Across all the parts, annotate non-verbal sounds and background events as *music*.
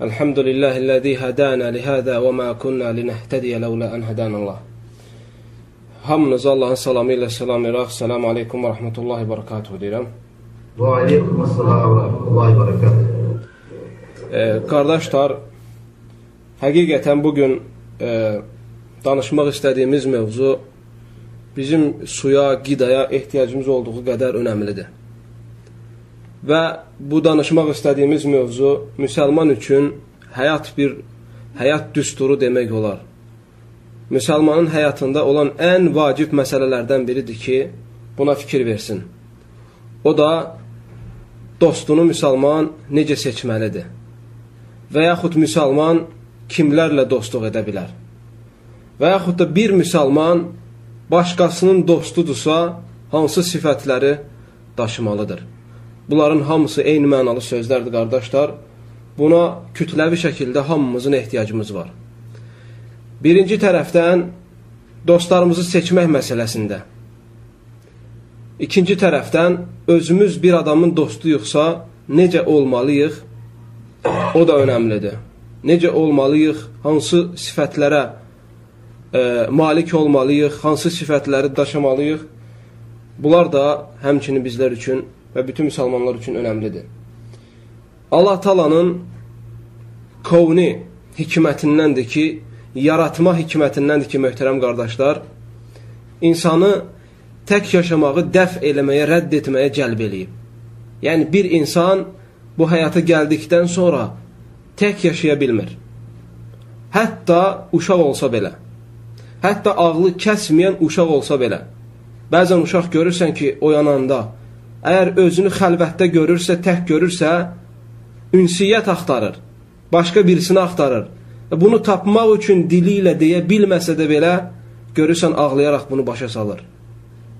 الحمد لله الذي هدانا لihada və ma kunna linahtadiya laula an hadana Allah. Hamınızı Allahın salamı ilə salamlayırıq. Salam aleykum və rahmetullahi və berekatuhu deyirəm. Və aleykum əssalam və rahmetullahi və berekatuhu. E, qardaşlar, həqiqətən bu gün e, danışmaq istədiyimiz mövzu bizim suya, qidaya ehtiyacımız olduğu qədər önəmlidir. Və bu danışmaq istədiyimiz mövzu müsəlman üçün həyat bir həyat düsturu demək olar. Müsəlmanın həyatında olan ən vacib məsələlərdən biridir ki, buna fikir versin. O da dostunu müsəlman necə seçməlidir? Və yaxud müsəlman kimlərlə dostluq edə bilər? Və yaxud da bir müsəlman başqasının dostudursa, hansı sifətləri daşımalıdır? Bunların hamısı eyni mənalı sözlərdir, qardaşlar. Buna kütləvi şəkildə hamımızın ehtiyacımız var. Birinci tərəfdən dostlarımızı seçmək məsələsində. İkinci tərəfdən özümüz bir adamın dostuyuqsa, necə olmalıyıq? O da önəmlidir. Necə olmalıyıq? Hansı sifətlərə e, malik olmalıyıq? Hansı sifətləri daşımalıyıq? Bunlar da həmçinin bizlər üçün və bütün müsəlmanlar üçün önəmlidir. Allah talanın kovni hikmətindəndir ki, yaratma hikmətindəndir ki, möhtərəm qardaşlar, insanı tək yaşamağı dəf eləməyə, rədd etməyə cəlb eləyib. Yəni, bir insan bu həyata gəldikdən sonra tək yaşaya bilmir. Hətta uşaq olsa belə. Hətta ağlı kəsməyən uşaq olsa belə. Bəzən uşaq görürsən ki, oyananda, əgər özünü xəlvətdə görürsə, tək görürsə, ünsiyyət axtarır, başqa birisini axtarır. Bunu tapmaq üçün dili ilə deyə bilməsə də belə, görürsən ağlayaraq bunu başa salır.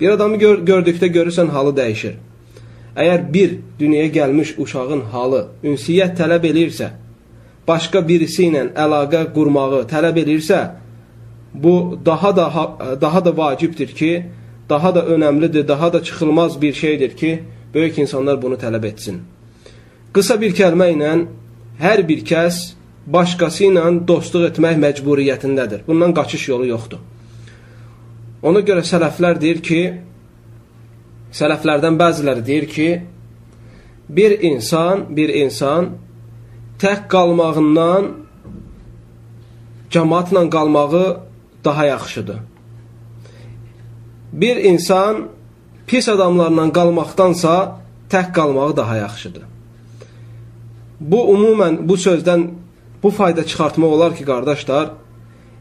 Bir adamı gör gördükdə görürsən halı dəyişir. Əgər bir dünyaya gəlmiş uşağın halı ünsiyyət tələb eləyirsə, başqa birisi ilə əlaqə qurmağı tələb eləyirsə, bu daha da daha da vacibdir ki, daha da önəmlidir, daha da çıxılmaz bir şeydir ki, böyük insanlar bunu tələb etsin. Qısa bir kəlmə ilə hər bir kəs başqası ilə dostluq etmək məcburiyyətindədir. Bundan qaçış yolu yoxdur. Ona görə sələflər deyir ki, sələflərdən bəziləri deyir ki, bir insan, bir insan tək qalmağından cəmaatla qalmağı daha yaxşıdır. Bir insan pis adamlarla qalmaqdansa tək qalmağı daha yaxşıdır. Bu umumən bu sözdən bu fayda çıxartmaq olar ki, qardaşlar,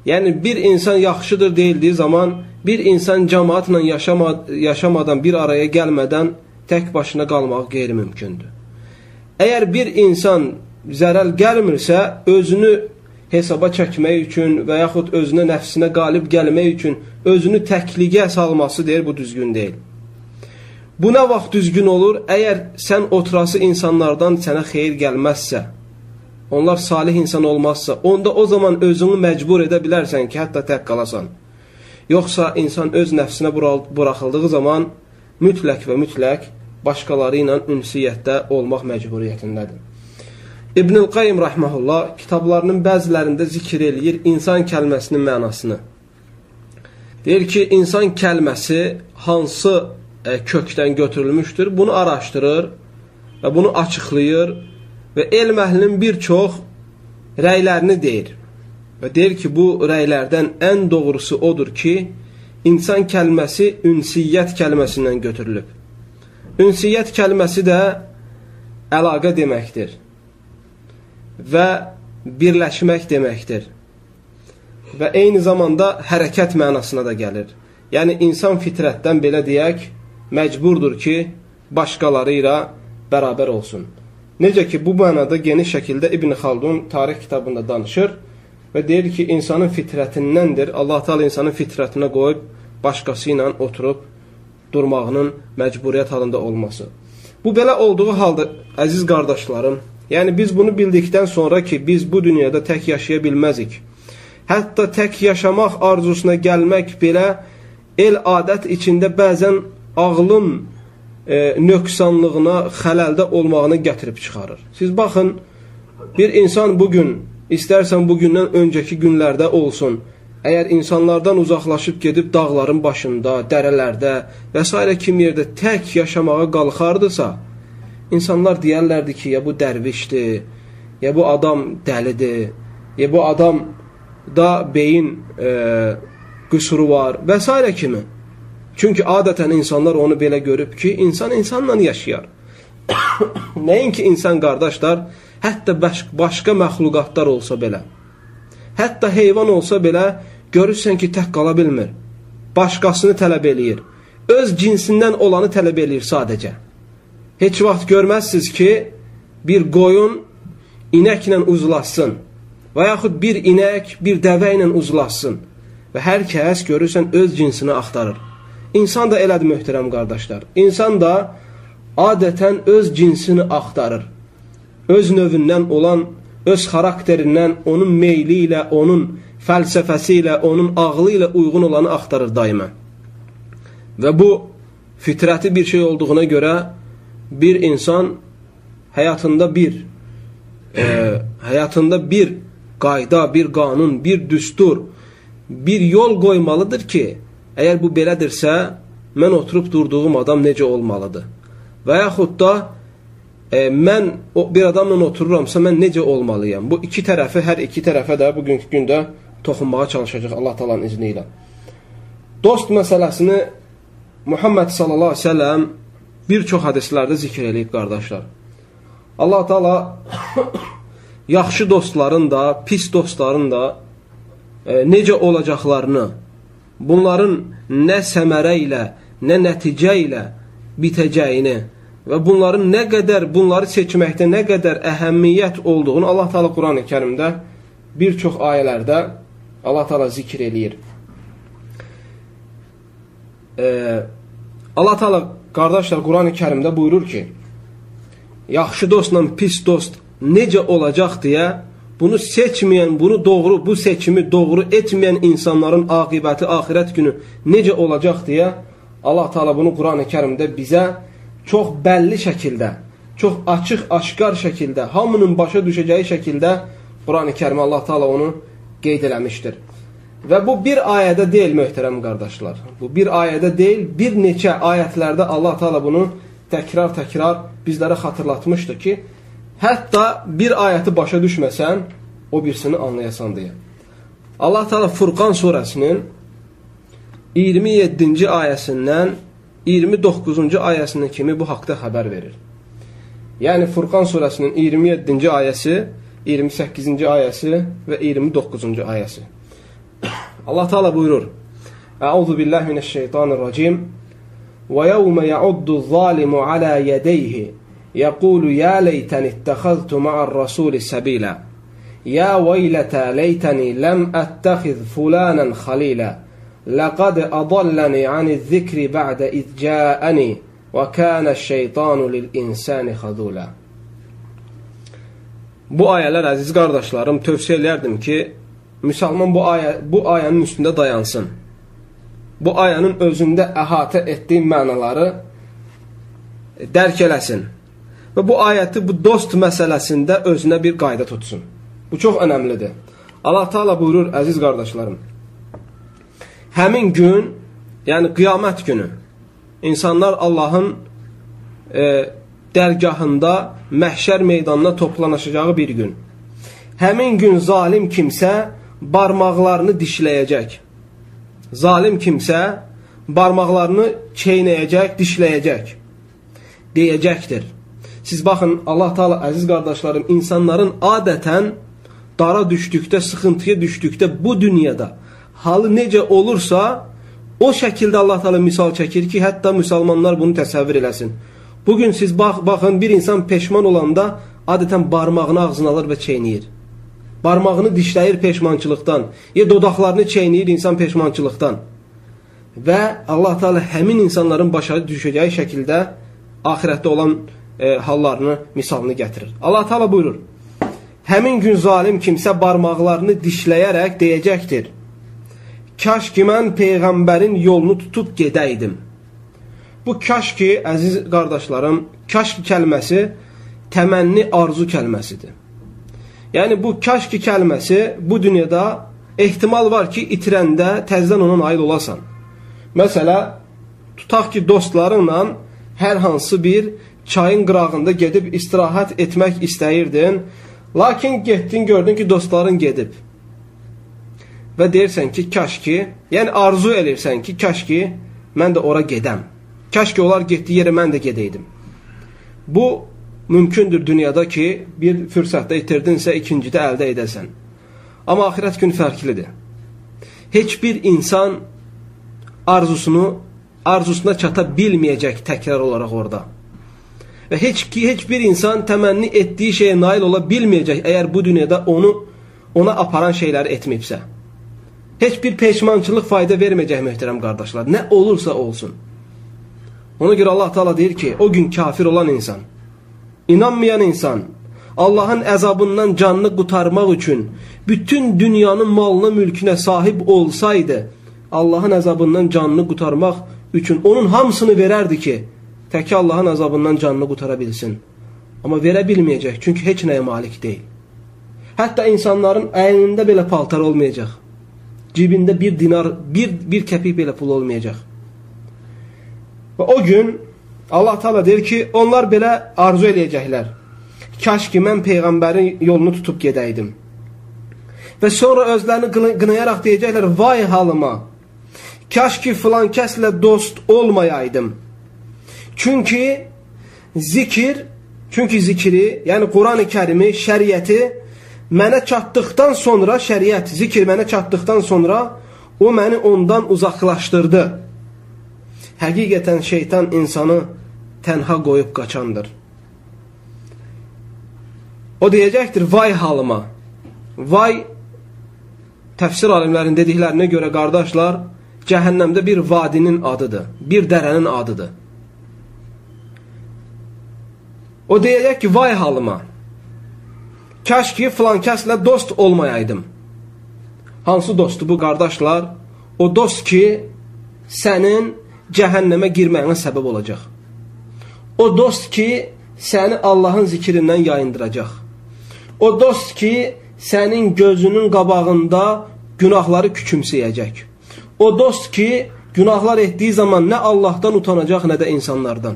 yəni bir insan yaxşıdır deyildiyi zaman bir insan cəmaatla yaşama, yaşamadan, bir araya gəlmədən tək başına qalmaq qeyri-mümkündür. Əgər bir insan zərəl gəlmirsə, özünü hesaba çəkmək üçün və yaxud özünə nəfsinə qalib gəlmək üçün özünü təkliyə salması deyir, bu düzgün deyil. Bu nə vaxt düzgün olur? Əgər sən oturası insanlardan sənə xeyir gəlməzsə, onlar salih insan olmazsa, onda o zaman özünü məcbur edə bilərsən ki, hətta tək qalasan. Yoxsa insan öz nəfsinə buraxıldığı zaman mütləq və mütləq başqaları ilə ünsiyyətdə olmaq məcburiyyətindədir. İbnül Qayyim rəhməhullah kitablarının bəzilərində zikr eləyir insan kəlməsinin mənasını. Deyir ki, insan kəlməsi hansı e, kökdən götürülmüşdür, bunu araşdırır və bunu açıqlayır və elm əhlinin bir çox rəylərini deyir. Və deyir ki, bu rəylərdən ən doğrusu odur ki, insan kəlməsi ünsiyyət kəlməsindən götürülüb. Ünsiyyət kəlməsi də əlaqə deməkdir və birləşmək deməkdir. Və eyni zamanda hərəkət mənasına da gəlir. Yəni, insan fitrətdən belə deyək, məcburdur ki, başqaları ilə bərabər olsun. Necə ki, bu mənada geniş şəkildə İbn Xaldun tarix kitabında danışır və deyir ki, insanın fitrətindəndir. Allah Taala insanın fitrətinə qoyub başqası ilə oturub durmağının məcburiyyət halında olması. Bu belə olduğu halda əziz qardaşlarım, yəni biz bunu bildikdən sonra ki, biz bu dünyada tək yaşaya bilməzik. Hətta tək yaşamaq arzusuna gəlmək belə el adət içində bəzən ağlın e, nöqsanlığına, xələldə olmağını gətirib çıxarır. Siz baxın, bir insan bugün, istərsən bugündən öncəki günlərdə olsun, əgər insanlardan uzaqlaşıb gedib dağların başında, dərələrdə və s. kim yerdə tək yaşamağa qalxardısa, insanlar deyərlərdi ki, ya bu dərvişdir, ya bu adam dəlidir, ya bu adam da beyin e, qüsuru var və s. kimi. Çünki adətən insanlar onu belə görüb ki, insan insanla yaşayar. *coughs* Nəinki insan qardaşlar, hətta baş başqa məxluqatlar olsa belə, hətta heyvan olsa belə, görürsən ki, tək qala bilmir. Başqasını tələb eləyir. Öz cinsindən olanı tələb eləyir sadəcə. Heç vaxt görməzsiniz ki, bir qoyun inəklə uzlaşsın və yaxud bir inək bir dəvə ilə uzlaşsın və hər kəs görürsən öz cinsini axtarır. İnsan da elədir möhtərəm qardaşlar. İnsan da adətən öz cinsini axtarır. Öz növündən olan, öz xarakterindən, onun meyli ilə, onun fəlsəfəsi ilə, onun ağlı ilə uyğun olanı axtarır daimə. Və bu fitrəti bir şey olduğuna görə bir insan həyatında bir e, həyatında bir qayda, bir qanun, bir düstur, bir yol qoymalıdır ki, Əgər bu belədirsə, mən oturub durduğum adam necə olmalıdır? Və yaxud da e, mən o, bir adamla otururamsa, mən necə olmalıyam? Bu iki tərəfi, hər iki tərəfə də bugünkü gündə toxunmağa çalışacaq Allah talanın izni ilə. Dost məsələsini Muhammed sallallahu aleyhi ve sellem bir çox hədislərdə zikr eləyib qardaşlar. Allah taala *coughs* yaxşı dostların da, pis dostların da e, necə olacaqlarını bunların nə səmərə ilə, nə nəticə ilə bitəcəyini və bunların nə qədər bunları seçməkdə nə qədər əhəmiyyət olduğunu Allah Taala Qurani Kərimdə bir çox ayələrdə Allah Taala zikr eləyir. Ee, Allah Taala qardaşlar Qurani Kərimdə buyurur ki, yaxşı dostla pis dost necə olacaq deyə bunu seçməyən, bunu doğru, bu seçimi doğru etməyən insanların aqibəti axirət günü necə olacaq deyə Allah Taala bunu Qurani-Kərimdə bizə çox bəlli şəkildə, çox açıq, aşkar şəkildə, hamının başa düşəcəyi şəkildə Qurani-Kərimə Allah Taala onu qeyd eləmişdir. Və bu bir ayədə deyil, möhtərəm qardaşlar. Bu bir ayədə deyil, bir neçə ayətlərdə Allah Taala bunu təkrar-təkrar bizlərə xatırlatmışdır ki, Hətta bir ayəti başa düşməsən, o birisini anlayasan deyə. Allah Teala Furqan surəsinin 27-ci ayəsindən 29-cu ayəsinə kimi bu haqda xəbər verir. Yəni Furqan surəsinin 27-ci ayəsi, 28-ci ayəsi və 29-cu ayəsi. Allah Teala buyurur: Əuzu billahi minəşşeytanirracim. Və yevmə ya'uddu-zalimu ala yedeyhi يقول يا ليتني اتخذت مع الرسول سبيلا يا ويلتى ليتني لم أتخذ فلانا خليلا لقد أضلني عن الذكر بعد إذ جاءني وكان الشيطان للإنسان خذولا Bu ayələr əziz qardaşlarım tövsiyə edərdim ki, müsəlman bu ayə bu ayənin üstündə dayansın. Bu ayənin özündə əhatə etdiyi mənaları dərk eləsin və bu ayəti bu dost məsələsində özünə bir qayda tutsun. Bu çox önəmlidir. Allah Taala buyurur, əziz qardaşlarım, həmin gün, yəni qiyamət günü, insanlar Allahın e, dərgahında, məhşər meydanına toplanışacağı bir gün. Həmin gün zalim kimsə barmaqlarını dişləyəcək. Zalim kimsə barmaqlarını çeynəyəcək, dişləyəcək. Deyəcəkdir. Siz baxın, Allah Taala əziz qardaşlarım, insanların adətən dara düşdükdə, sıxıntıya düşdükdə bu dünyada halı necə olursa, o şəkildə Allah Taala misal çəkir ki, hətta müsəlmanlar bunu təsəvvür eləsin. Bugün siz bax, baxın, bir insan peşman olanda adətən barmağını ağzına alır və çeynəyir. Barmağını dişləyir peşmançılıqdan. Ya dodaqlarını çeynəyir insan peşmançılıqdan. Və Allah Teala həmin insanların başa düşəcəyi şəkildə axirətdə olan e, hallarını, misalını gətirir. Allah Teala buyurur. Həmin gün zalim kimsə barmaqlarını dişləyərək deyəcəkdir. Kaş ki mən peyğəmbərin yolunu tutub gedəydim. Bu kaş ki, əziz qardaşlarım, kaş ki kəlməsi təmənni arzu kəlməsidir. Yəni bu kaş ki kəlməsi bu dünyada ehtimal var ki, itirəndə təzədən ona nail olasan. Məsələ, tutaq ki, dostlarınla hər hansı bir çayın qırağında gedib istirahət etmək istəyirdin, lakin getdin, gördün ki, dostların gedib. Və deyirsən ki, kaş ki, yəni arzu elirsən ki, kaş ki, mən də ora gedəm. Kaş ki, onlar getdiyi yerə mən də gedəydim. Bu, mümkündür dünyada ki, bir fürsətdə itirdinsə, ikincidə əldə edəsən. Amma axirət gün fərqlidir. Heç bir insan arzusunu, arzusuna çata bilməyəcək təkrar olaraq orada. Və heç ki, heç bir insan təmənni etdiyi şeyə nail ola bilməyəcək, əgər bu dünyada onu ona aparan şeyləri etməyibsə. Heç bir peşmançılıq fayda verməyəcək möhtərəm qardaşlar. Nə olursa olsun. Ona görə Allah Taala deyir ki, o gün kafir olan insan İnanmayan insan Allahın əzabından canını qutarmaq üçün bütün dünyanın malına, mülkünə sahib olsaydı, Allahın əzabından canını qutarmaq üçün onun hamısını verərdi ki, təki Allahın əzabından canını qutara bilsin. Amma verə bilməyəcək, çünki heç nəyə malik deyil. Hətta insanların əynində belə paltar olmayacaq. Cibində bir dinar, bir, bir kəpik belə pul olmayacaq. Və o gün Allah Teala deyir ki, onlar belə arzu eləyəcəklər. Kaş ki, mən Peyğəmbərin yolunu tutub gedəydim. Və sonra özlərini qınayaraq deyəcəklər, vay halıma, kaş ki, filan kəslə dost olmayaydım. Çünki zikir, çünki zikri, yəni Quran-ı kərimi, şəriəti mənə çatdıqdan sonra, şəriət, zikir mənə çatdıqdan sonra o məni ondan uzaqlaşdırdı. Həqiqətən şeytan insanı tənha qoyub qaçandır. O deyəcəkdir, vay halıma, vay təfsir alimlərin dediklərinə görə qardaşlar, cəhənnəmdə bir vadinin adıdır, bir dərənin adıdır. O deyəcək ki, vay halıma, kaş ki filan kəslə dost olmayaydım. Hansı dostdur bu qardaşlar? O dost ki, sənin cəhənnəmə girməyinə səbəb olacaq. O dost ki, səni Allahın zikrindən yayındıracaq. O dost ki, sənin gözünün qabağında günahları küçümsəyəcək. O dost ki, günahlar etdiyi zaman nə Allahdan utanacaq, nə də insanlardan.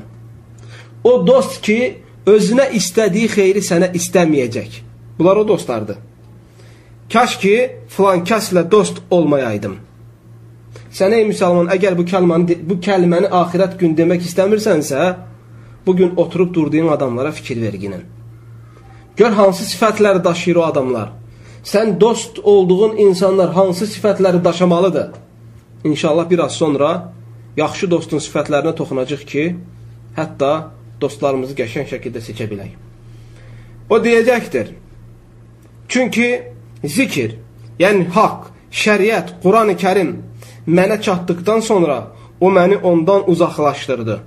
O dost ki, özünə istədiyi xeyri sənə istəməyəcək. Bunlar o dostlardır. Kaş ki, filan kəslə dost olmayaydım. Sən ey müsəlman, əgər bu kəlməni, bu kəlməni axirət gün demək istəmirsənsə, bugün oturub durduğun adamlara fikir verginin. Gör hansı sifətləri daşıyır o adamlar. Sən dost olduğun insanlar hansı sifətləri daşımalıdır? İnşallah biraz sonra yaxşı dostun sifətlərinə toxunacaq ki, hətta dostlarımızı qəşən şəkildə seçə bilək. O deyəcəkdir. Çünki zikir, yəni haqq, şəriət, Quran-ı Kərim mənə çatdıqdan sonra o məni ondan uzaqlaşdırdı.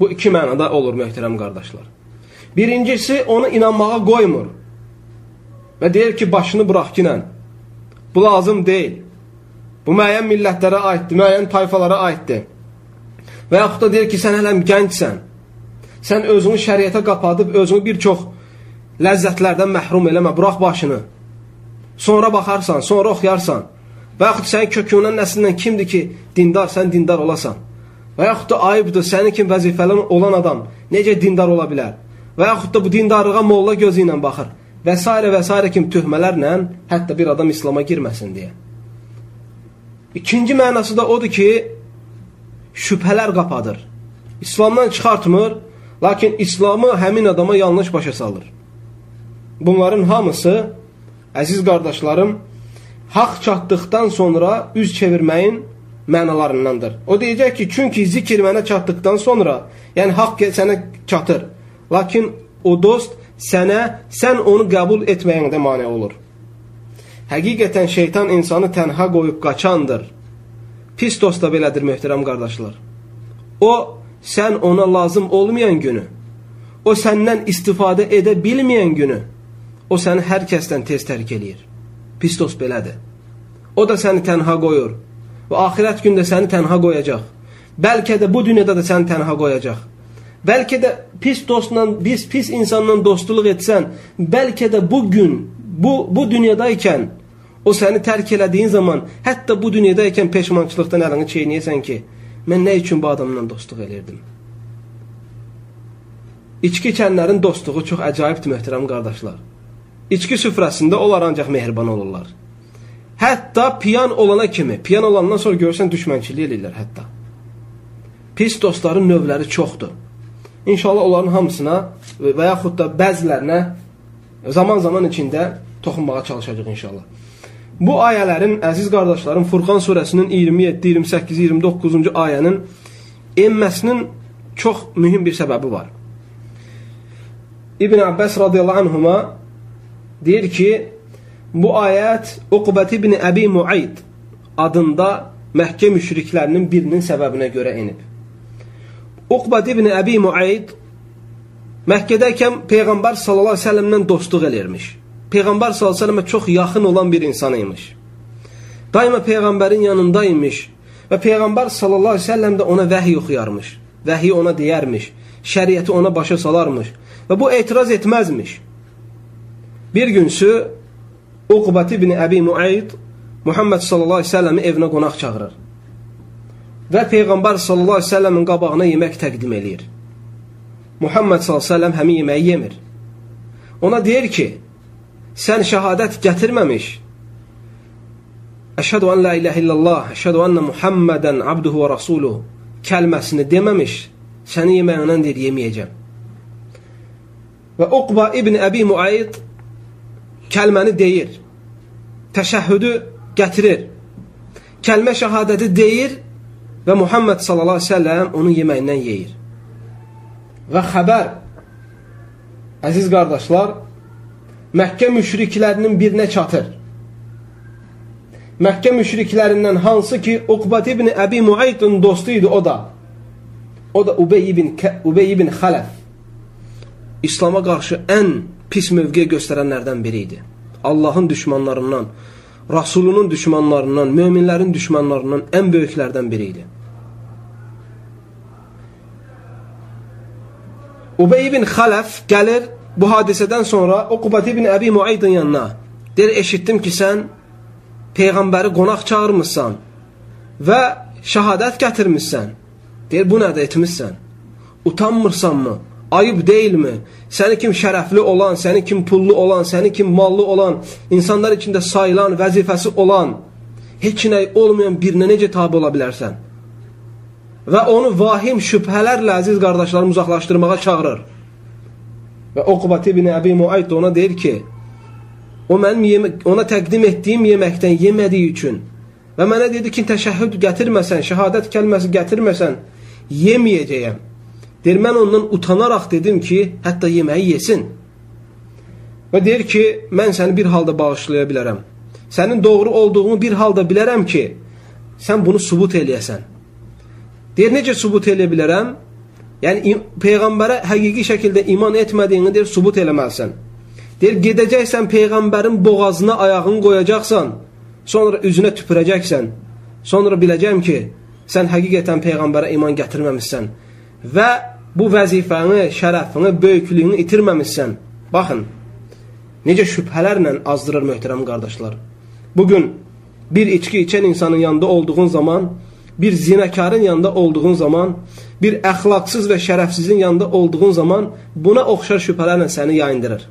Bu iki mənada olur möhtərəm qardaşlar. Birincisi onu inanmağa qoymur. Və deyir ki, başını bıraq kinən. Bu lazım deyil. Bu müəyyən millətlərə aiddir, müəyyən tayfalara aiddir. Və yaxud da deyir ki, sən hələm gəncsən. Sən özünü şəriətə qapadıb, özünü bir çox ləzzətlərdən məhrum eləmə, bıraq başını. Sonra baxarsan, sonra oxuyarsan. Və yaxud sənin kökündən nəslindən kimdir ki, dindar, sən dindar olasan. Və yaxud da ayıbdır, sənin kimi vəzifəli olan adam necə dindar ola bilər? Və yaxud da bu dindarlığa molla gözü ilə baxır və s. və s. kimi töhmələrlə hətta bir adam İslama girməsin deyə. İkinci mənası da odur ki, şübhələr qapadır. İslamdan çıxartmır, lakin İslamı həmin adama yanlış başa salır. Bunların hamısı, əziz qardaşlarım, haqq çatdıqdan sonra üz çevirməyin mənalarındandır. O deyəcək ki, çünki zikir mənə çatdıqdan sonra, yəni haqq sənə çatır. Lakin o dost sənə, sən onu qəbul etməyəndə mane olur. Həqiqətən şeytan insanı tənha qoyub qaçandır. Pis dost da belədir, möhtərəm qardaşlar. O, sən ona lazım olmayan günü, o səndən istifadə edə bilməyən günü, o səni hər kəsdən tez tərk eləyir. Pis dost belədir. O da səni tənha qoyur və axirət gündə səni tənha qoyacaq. Bəlkə də bu dünyada da səni tənha qoyacaq. Bəlkə də pis dostla, pis, pis insanla dostluq etsən, bəlkə də bu gün, bu, bu dünyadaykən o səni tərk elədiyin zaman, hətta bu dünyadaykən peşmançılıqdan əlini çeynəyəsən ki, mən nə üçün bu adamla dostluq elirdim? İçki içənlərin dostluğu çox əcaibdir, möhtərəm qardaşlar. İçki süfrəsində onlar ancaq mehriban olurlar. Hətta piyan olana kimi, piyan olandan sonra görsən düşmənçilik eləyirlər hətta. Pis dostların növləri çoxdur. İnşallah onların hamısına və yaxud da bəzilərinə zaman-zaman içində toxunmağa çalışacaq inşallah. Bu ayələrin, əziz qardaşlarım, Furqan surəsinin 27, 28, 29-cu ayənin enməsinin çox mühüm bir səbəbi var. İbn Abbas radiyallahu anhuma deyir ki, bu ayət Uqbət ibn Əbi Muayd adında Məkkə müşriklərinin birinin səbəbinə görə enib. Uqbət ibn Əbi Muayd Məkkədəykən Peyğəmbər sallallahu əleyhi və səlləmlə dostluq elirmiş. Peyğəmbər sallallahu əleyhi və səlləmə çox yaxın olan bir insan imiş. Daima Peyğəmbərin yanında imiş və Peyğəmbər sallallahu əleyhi və səlləm də ona vəhiy oxuyarmış. Vəhiy ona deyərmiş, şəriəti ona başa salarmış və bu etiraz etməzmiş. Bir günsü Uqbat ibn Əbi Muayd Muhammed sallallahu əleyhi və səlləmi evinə qonaq çağırır. Və Peyğəmbər sallallahu əleyhi və səlləmin qabağına yemək təqdim eləyir. Muhammed sallallahu əleyhi və səlləm həmin yeməyi yemir. Ona deyir ki, sən şəhadət gətirməmiş, Əşhədu an la ilahe illallah, əşhədu anna Muhammedən abduhu və rasuluhu kəlməsini deməmiş, səni yeməyindən deyir, yeməyəcəm. Və Uqba ibn Əbi Muayd kəlməni deyir, təşəhhüdü gətirir, kəlmə şəhadəti deyir və Muhammed sallallahu aleyhi ve sellem onun yeməyindən yeyir. Və xəbər, əziz qardaşlar, Məkkə müşriklərinin birinə çatır. Məkkə müşriklərindən hansı ki, Uqbat ibn Əbi Muaydın dostu idi o da. O da Ubey ibn, Ubey ibn Xələf. İslama qarşı ən pis mövqe göstərənlərdən biri idi. Allahın düşmanlarından, Rasulunun düşmanlarından, möminlərin düşmanlarından ən böyüklərdən biri idi. Ubey ibn Xələf gəlir bu hadisədən sonra Uqbat ibn Əbi Muaydın yanına. Deyir, eşitdim ki, sən Peyğəmbəri qonaq çağırmışsan və şəhadət gətirmişsən. Deyir, bu nədə etmişsən? Utanmırsanmı? Ayıb deyilmi? Səni kim şərəfli olan, səni kim pullu olan, səni kim mallı olan, insanlar içində sayılan, vəzifəsi olan, heç nə olmayan birinə necə tabi ola bilərsən? Və onu vahim şübhələrlə əziz qardaşlarım uzaqlaşdırmağa çağırır. Və Uqbat ibn Əbi Muayd ona deyir ki, o mənim ona təqdim etdiyim yeməkdən yemədiyi üçün və mənə dedi ki, təşəhhüd gətirməsən, şəhadət kəlməsi gətirməsən, yeməyəcəyəm. Deyir, mən ondan utanaraq dedim ki, hətta yeməyi yesin. Və deyir ki, mən səni bir halda bağışlaya bilərəm. Sənin doğru olduğunu bir halda bilərəm ki, sən bunu subut eləyəsən. Deyir, necə subut eləyə bilərəm? Yəni, Peyğəmbərə həqiqi şəkildə iman etmədiyini deyir, subut eləməlisən. Deyir, gedəcəksən Peyğəmbərin boğazına ayağını qoyacaqsan, sonra üzünə tüpürəcəksən. Sonra biləcəm ki, sən həqiqətən Peyğəmbərə iman gətirməmişsən. Və bu vəzifəni, şərəfini, böyüklüyünü itirməmişsən. Baxın, necə şübhələrlə azdırır möhtərəm qardaşlar. Bugün bir içki içən insanın yanında olduğun zaman, bir zinəkarın yanında olduğun zaman, bir əxlaqsız və şərəfsizin yanında olduğun zaman buna oxşar şübhələrlə səni yayındırır.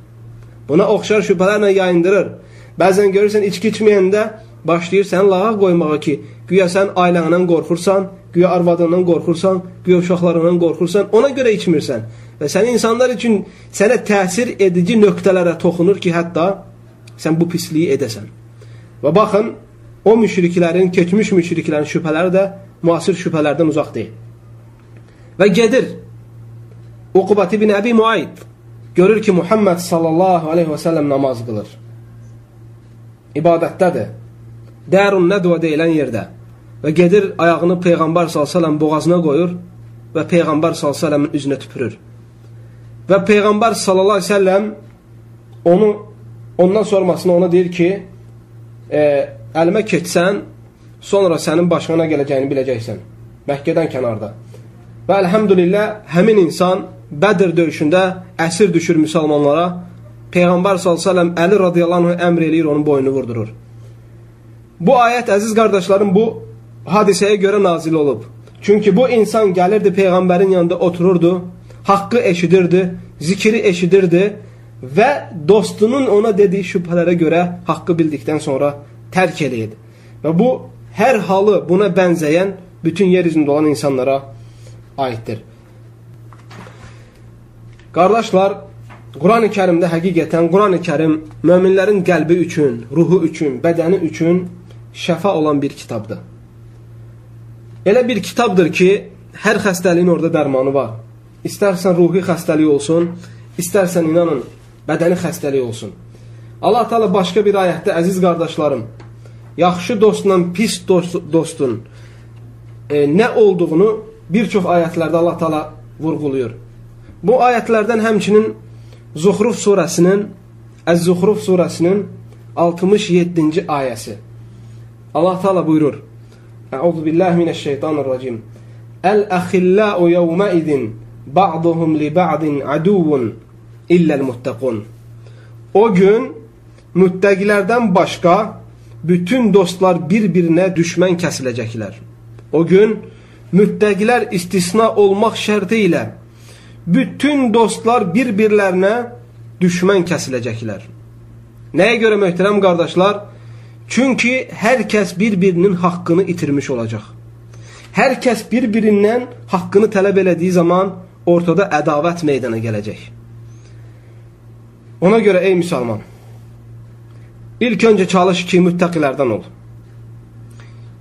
Buna oxşar şübhələrlə yayındırır. Bəzən görürsən içki içməyəndə başlayır səni lağa qoymağa ki, güya sən ailəndən qorxursan, güya arvadından qorxursan, güya uşaqlarından qorxursan, ona görə içmirsən. Və sən insanlar üçün sənə təsir edici nöqtələrə toxunur ki, hətta sən bu pisliyi edəsən. Və baxın, o müşriklərin, keçmiş müşriklərin şübhələri də müasir şübhələrdən uzaq deyil. Və gedir Uqubat ibn Əbi Muayd görür ki Muhammed sallallahu aleyhi və səlləm namaz qılır. İbadətdədir. Dərun Nədvə deyilən yerdə və gedir ayağını Peyğəmbər s.ə.v boğazına qoyur və Peyğəmbər s.ə.v-in üzünə tüpürür. Və Peyğəmbər s.ə.v onu ondan sormasını ona deyir ki, e, əlimə keçsən, sonra sənin başına gələcəyini biləcəksən. Məkkədən kənarda. Və əlhəmdülillah, həmin insan Bədir döyüşündə əsir düşür müsəlmanlara. Peyğəmbər s.ə.v Əli radiyallahu əmr eləyir, onun boynunu vurdurur. Bu ayət, əziz qardaşlarım, bu hadisəyə görə nazil olub. Çünki bu insan gəlirdi Peyğəmbərin yanında otururdu, haqqı eşidirdi, zikri eşidirdi və dostunun ona dediyi şübhələrə görə haqqı bildikdən sonra tərk eləyirdi. Və bu, hər halı buna bənzəyən bütün yer üzündə olan insanlara aiddir. Qardaşlar, Quran-ı Kərimdə həqiqətən Quran-ı Kərim möminlərin qəlbi üçün, ruhu üçün, bədəni üçün şəfa olan bir kitabdır. Elə bir kitabdır ki, hər xəstəliyin orada dərmanı var. İstərsən ruhi xəstəlik olsun, istərsən inanın bədəni xəstəlik olsun. Allah Teala başqa bir ayətdə əziz qardaşlarım, yaxşı dostla pis dost, dostun e, nə olduğunu bir çox ayətlərdə Allah Teala vurğuluyur. Bu ayətlərdən həmçinin Zuhruf surəsinin Əz-Zuhruf surəsinin 67-ci ayəsi. Allah Taala buyurur: Əuzu billahi minəşşeytanirracim. Əl-əxillau yawma idin ba'duhum li ba'din aduvun illa'l muttaqun. O gün müttəqilərdən başqa bütün dostlar bir-birinə düşmən kəsiləcəklər. O gün müttəqilər istisna olmaq şərti ilə bütün dostlar bir-birlərinə düşmən kəsiləcəklər. Nəyə görə möhtərəm qardaşlar? Çünki hər kəs bir-birinin haqqını itirmiş olacaq. Hər kəs bir-birindən haqqını tələb elədiyi zaman ortada ədavət meydana gələcək. Ona görə ey müsəlman, ilk öncə çalış ki, müttəqilərdən ol.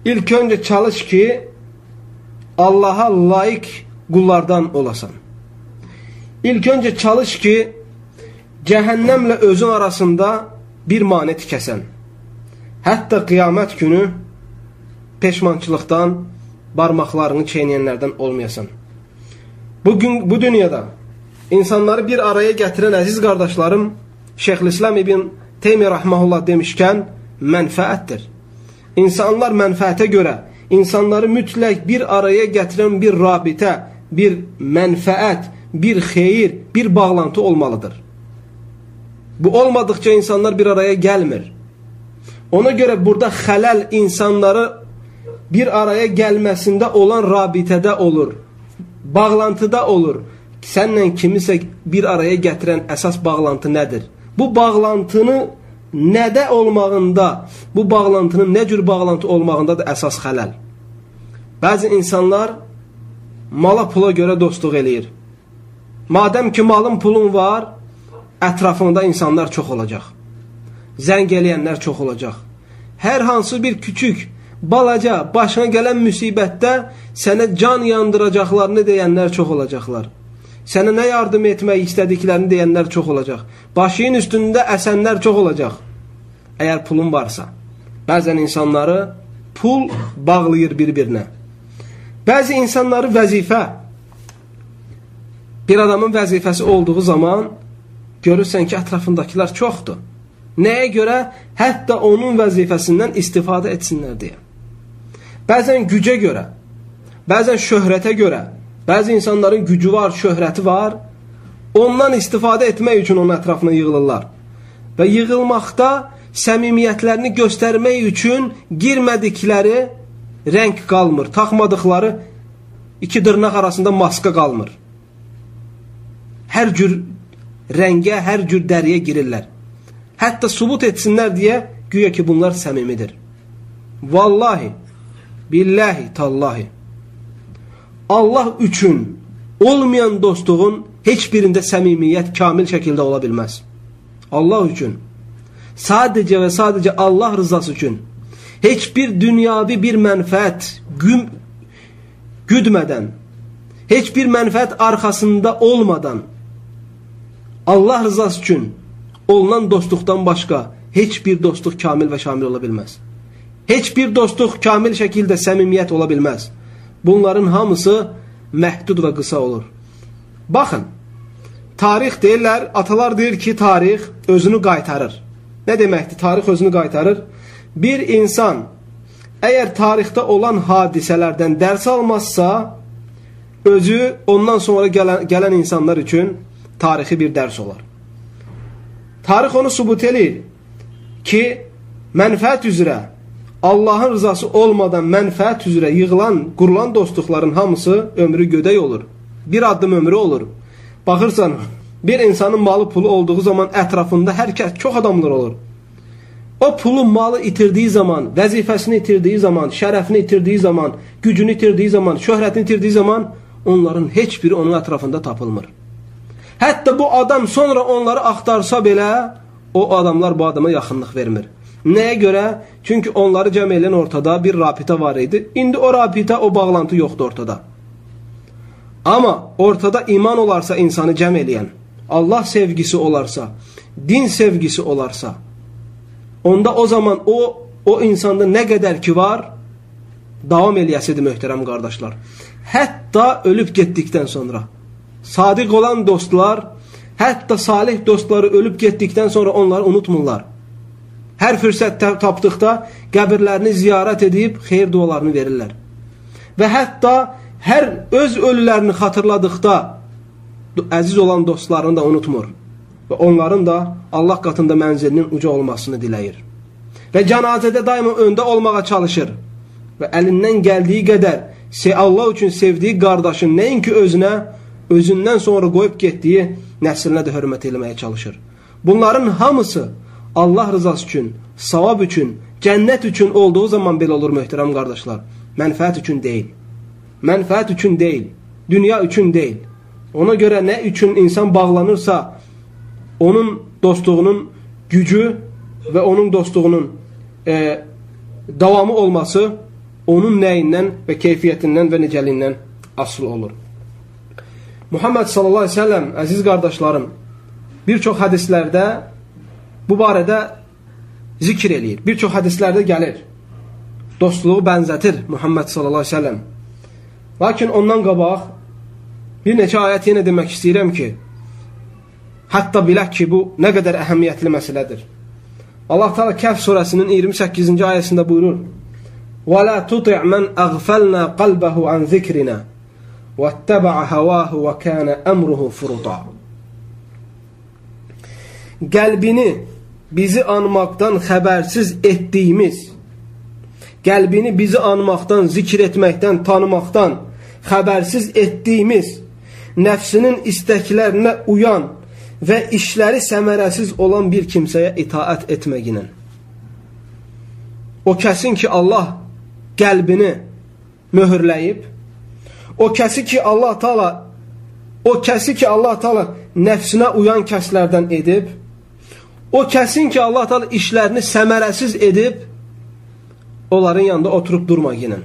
İlk öncə çalış ki, Allaha layiq qullardan olasan. İlk öncə çalış ki, cəhənnəmlə özün arasında bir mane tikəsən. Hətta qiyamət günü peşmançılıqdan barmaqlarını çeynəyənlərdən olmayasan. Bugün bu dünyada insanları bir araya gətirən əziz qardaşlarım Şeyxülislam ibn Teymiyyə rahmehullah demişkən mənfəətdir. İnsanlar mənfəətə görə insanları mütləq bir araya gətirən bir rabitə, bir mənfəət, bir xeyir, bir bağlantı olmalıdır. Bu olmadıkça insanlar bir araya gəlmir. Ona görə burada xələl insanları bir araya gəlməsində olan rabitədə olur, bağlantıda olur. Sənlə kimisə bir araya gətirən əsas bağlantı nədir? Bu bağlantını nədə olmağında, bu bağlantının nə cür bağlantı olmağında da əsas xələl. Bəzi insanlar mala pula görə dostluq eləyir. Madəm ki, malın pulun var, ətrafında insanlar çox olacaq. Zəng eləyənlər çox olacaq. Hər hansı bir küçük, balaca, başına gələn müsibətdə sənə can yandıracaqlarını deyənlər çox olacaqlar. Sənə nə yardım etmək istədiklərini deyənlər çox olacaq. Başının üstündə əsənlər çox olacaq. Əgər pulun varsa. Bəzən insanları pul bağlayır bir-birinə. Bəzi insanları vəzifə, bir adamın vəzifəsi olduğu zaman görürsən ki, ətrafındakılar çoxdur. Nəyə görə? Hətta onun vəzifəsindən istifadə etsinlər deyə. Bəzən gücə görə, bəzən şöhrətə görə, bəzi insanların gücü var, şöhrəti var, ondan istifadə etmək üçün onun ətrafına yığılırlar. Və yığılmaqda səmimiyyətlərini göstərmək üçün girmədikləri rəng qalmır, taxmadıqları iki dırnaq arasında maska qalmır hər cür rəngə, hər cür dəriyə girirlər. Hətta subut etsinlər deyə güya ki, bunlar səmimidir. Vallahi, billahi, tallahi. Allah üçün olmayan dostluğun heç birində səmimiyyət kamil şəkildə ola bilməz. Allah üçün. Sadəcə və sadəcə Allah rızası üçün. Heç bir dünyavi bir mənfəət güm, güdmədən, heç bir mənfəət arxasında olmadan, Allah rızası üçün olunan dostluqdan başqa heç bir dostluq kamil və şamil ola bilməz. Heç bir dostluq kamil şəkildə səmimiyyət ola bilməz. Bunların hamısı məhdud və qısa olur. Baxın, tarix deyirlər, atalar deyir ki, tarix özünü qaytarır. Nə deməkdir? Tarix özünü qaytarır. Bir insan əgər tarixdə olan hadisələrdən dərs almazsa, özü ondan sonra gələn, gələn insanlar üçün tarixi bir dərs olar. Tarix onu subut eləyir ki, mənfəət üzrə Allahın rızası olmadan mənfəət üzrə yığılan, qurulan dostluqların hamısı ömrü gödək olur. Bir addım ömrü olur. Baxırsan, bir insanın malı pulu olduğu zaman ətrafında hər kəs, çox adamlar olur. O pulu, malı itirdiyi zaman, vəzifəsini itirdiyi zaman, şərəfini itirdiyi zaman, gücünü itirdiyi zaman, şöhrətini itirdiyi zaman onların heç biri onun ətrafında tapılmır. Hətta bu adam sonra onları axtarsa belə, o adamlar bu adama yaxınlıq vermir. Nəyə görə? Çünki onları cəm eləyən ortada bir rabitə var idi. İndi o rabitə, o bağlantı yoxdur ortada. Amma ortada iman olarsa insanı cəm eləyən, Allah sevgisi olarsa, din sevgisi olarsa, onda o zaman o o insanda nə qədər ki var, davam eləyəsidir möhtərəm qardaşlar. Hətta ölüb getdikdən sonra. Sadiq olan dostlar, hətta salih dostları ölüb getdikdən sonra onları unutmurlar. Hər fürsət tapdıqda qəbirlərini ziyarət edib xeyir dualarını verirlər. Və hətta hər öz ölülərini xatırladıqda əziz olan dostlarını da unutmur. Və onların da Allah qatında mənzilinin uca olmasını diləyir. Və cənazədə daima öndə olmağa çalışır. Və əlindən gəldiyi qədər Allah üçün sevdiyi qardaşın nəinki özünə, özündən sonra qoyub getdiyi nəslinə də hörmət eləməyə çalışır. Bunların hamısı Allah rızası üçün, savab üçün, cənnət üçün olduğu zaman belə olur möhtərəm qardaşlar. Mənfəət üçün deyil. Mənfəət üçün deyil. Dünya üçün deyil. Ona görə nə üçün insan bağlanırsa, onun dostluğunun gücü və onun dostluğunun e, davamı olması onun nəyindən və keyfiyyətindən və necəliyindən asılı olur. Muhammed sallallahu aleyhi ve sellem, əziz qardaşlarım, bir çox hədislərdə bu barədə zikr eləyir. Bir çox hədislərdə gəlir. Dostluğu bənzətir Muhammed sallallahu əleyhi və səlləm. Lakin ondan qabaq bir neçə ayət yenə demək istəyirəm ki, hətta bilək ki, bu nə qədər əhəmiyyətli məsələdir. Allah Teala Kəhf surəsinin 28-ci ayəsində buyurur: "Və la tuti' men aghfalna qalbahu an zikrina wattaba'a hawahu və kana amruhu furuta." Qəlbini bizi anmaqdan xəbərsiz etdiyimiz, qəlbini bizi anmaqdan, zikr etməkdən, tanımaqdan xəbərsiz etdiyimiz, nəfsinin istəklərinə uyan və işləri səmərəsiz olan bir kimsəyə itaət etməginə. O kəsin ki, Allah qəlbini möhürləyib, o kəsi ki, Allah taala o kəsi ki, Allah taala nəfsinə uyan kəslərdən edib, O kəsin ki, Allah Teala işlərini səmərəsiz edib, onların yanında oturub durma ginən.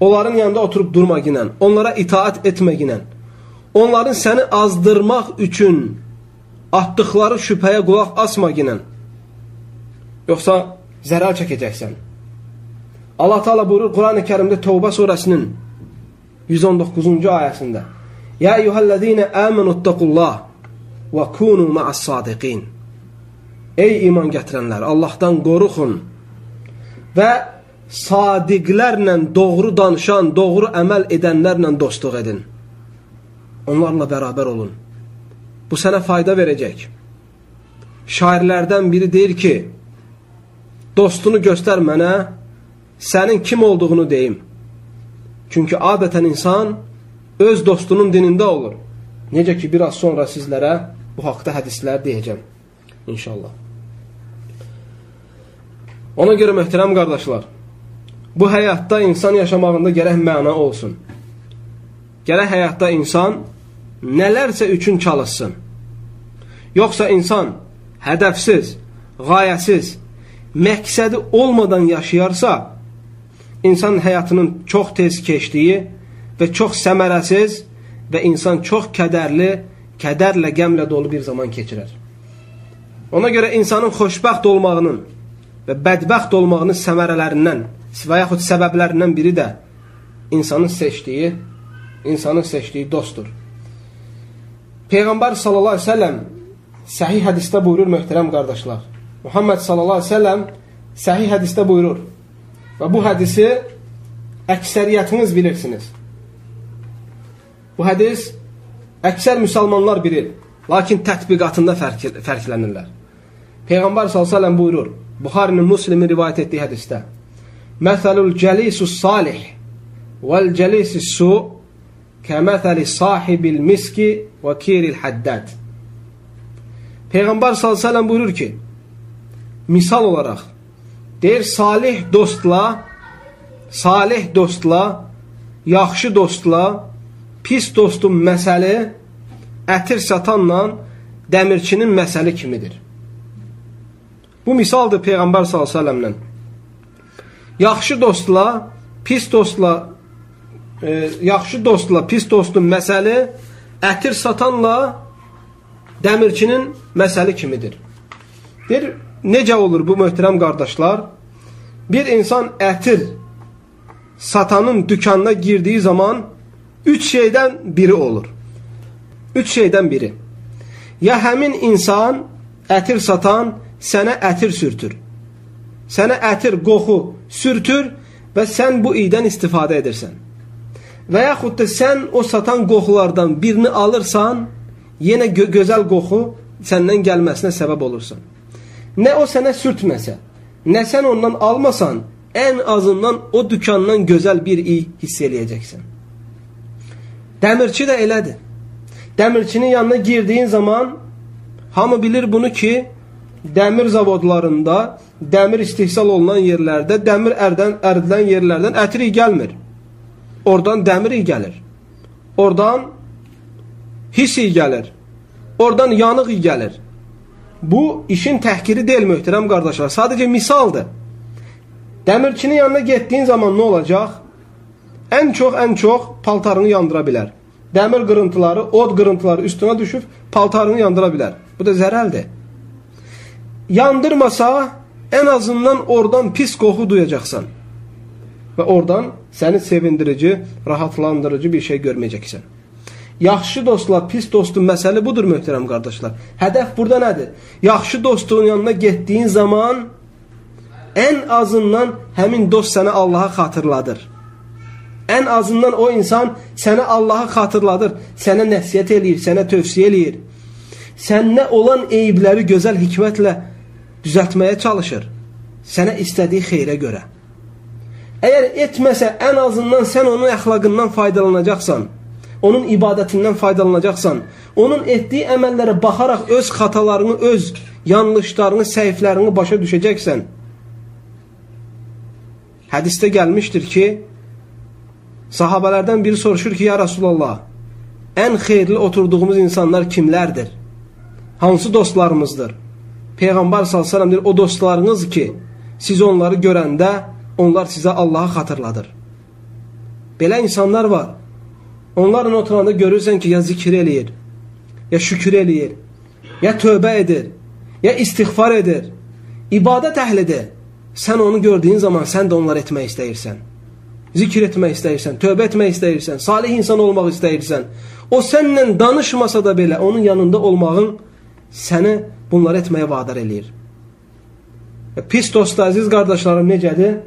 Onların yanında oturub durma ginən. Onlara itaat etmə ginən. Onların səni azdırmaq üçün atdıqları şübhəyə qulaq asma ginən. Yoxsa zərər çəkəcəksən. Allah Teala buyurur Quran-ı Kərimdə Tövbə surəsinin 119-cu ayəsində: "Ya eyyuhellezine amenuttaqullah" və kunu ma'as sadiqin. Ey iman gətirənlər, Allahdan qorxun və sadiqlərlə doğru danışan, doğru əməl edənlərlə dostluq edin. Onlarla bərabər olun. Bu sənə fayda verəcək. Şairlərdən biri deyir ki, dostunu göstər mənə, sənin kim olduğunu deyim. Çünki adətən insan öz dostunun dinində olur. Necə ki, biraz sonra sizlərə bu haqda hədislər deyəcəm. İnşallah. Ona görə möhtərəm qardaşlar, bu həyatda insan yaşamağında gərək məna olsun. Gərək həyatda insan nələrsə üçün çalışsın. Yoxsa insan hədəfsiz, qayəsiz, məqsədi olmadan yaşayarsa, insan həyatının çox tez keçdiyi və çox səmərəsiz və insan çox kədərli, kədərlə, qəmlə dolu bir zaman keçirər. Ona görə insanın xoşbəxt olmağının və bədbəxt olmağının səmərələrindən və yaxud səbəblərindən biri də insanın seçdiyi, insanın seçdiyi dostdur. Peyğəmbər sallallahu əleyhi və səlləm səhih hədisdə buyurur möhtərəm qardaşlar. Muhammed sallallahu əleyhi və səlləm səhih hədisdə buyurur. Və bu hədisi əksəriyyətiniz bilirsiniz. Bu hədis əksər müsəlmanlar bilir, lakin tətbiqatında fərq, fərqlənirlər. Peyğəmbər s.ə.v buyurur, Buxarinin Muslimin rivayət etdiyi hədisdə, Məsəlul cəlisus salih vəl cəlisis su kəməthəli sahibil miski və kiril həddəd. Peyğəmbər s.ə.v buyurur ki, misal olaraq, deyir, salih dostla, salih dostla, yaxşı dostla, pis dostun məsəli ətir satanla dəmirçinin məsəli kimidir. Bu misaldır Peyğəmbər s.ə.v-lə. Yaxşı dostla, pis dostla, e, yaxşı dostla, pis dostun məsəli ətir satanla dəmirçinin məsəli kimidir. Bir, necə olur bu möhtərəm qardaşlar? Bir insan ətir satanın dükanına girdiyi zaman üç şeydən biri olur. Üç şeydən biri. Ya həmin insan ətir satan sənə ətir sürtür. Sənə ətir, qoxu sürtür və sən bu iydən istifadə edirsən. Və yaxud da sən o satan qoxulardan birini alırsan, yenə gö gözəl qoxu səndən gəlməsinə səbəb olursan. Nə o sənə sürtməsə, nə sən ondan almasan, ən azından o dükandan gözəl bir iy hiss eləyəcəksən. Dəmirçi də elədir. Dəmirçinin yanına girdiyin zaman hamı bilir bunu ki, dəmir zavodlarında, dəmir istihsal olunan yerlərdə, dəmir ərdən, ərdilən yerlərdən ətri gəlmir. Oradan dəmir iyi gəlir. Oradan his iyi gəlir. Oradan yanıq iyi gəlir. Bu işin təhkiri deyil möhtərəm qardaşlar. Sadəcə misaldır. Dəmirçinin yanına getdiyin zaman nə olacaq? ən çox ən çox paltarını yandıra bilər. Dəmir qırıntıları, od qırıntıları üstünə düşüb paltarını yandıra bilər. Bu da zərərdir. Yandırmasa, ən azından oradan pis qoxu duyacaqsan. Və oradan səni sevindirici, rahatlandırıcı bir şey görməyəcəksən. Yaxşı dostla pis dostun məsələ budur möhtərəm qardaşlar. Hədəf burada nədir? Yaxşı dostun yanına getdiyin zaman ən azından həmin dost sənə Allaha xatırladır. Ən azından o insan sənə Allahı xatırladır, sənə nəsiyyət eləyir, sənə tövsiyə eləyir. Səndə olan eyibləri gözəl hikmətlə düzəltməyə çalışır. Sənə istədiyi xeyrə görə. Əgər etməsə, ən azından sən onun əxlaqından faydalanacaqsan, onun ibadətindən faydalanacaqsan, onun etdiyi əməllərə baxaraq öz xatalarını, öz yanlışlarını, səhiflərini başa düşəcəksən. Hədisdə gəlmişdir ki, Sahabələrdən biri soruşur ki, ya Rasulallah, ən xeyirli oturduğumuz insanlar kimlərdir? Hansı dostlarımızdır? Peyğəmbər s.ə.v deyir, o dostlarınız ki, siz onları görəndə onlar sizə Allahı xatırladır. Belə insanlar var. Onlarla oturanda görürsən ki, ya zikir eləyir, ya şükür eləyir, ya tövbə edir, ya istighfar edir, ibadət əhlidir. Sən onu gördüyün zaman sən də onlar etmək istəyirsən zikr etmək istəyirsən, tövbə etmək istəyirsən, salih insan olmaq istəyirsən, o sənlə danışmasa da belə onun yanında olmağın səni bunları etməyə vadar eləyir. E, pis dost, əziz qardaşlarım necədir?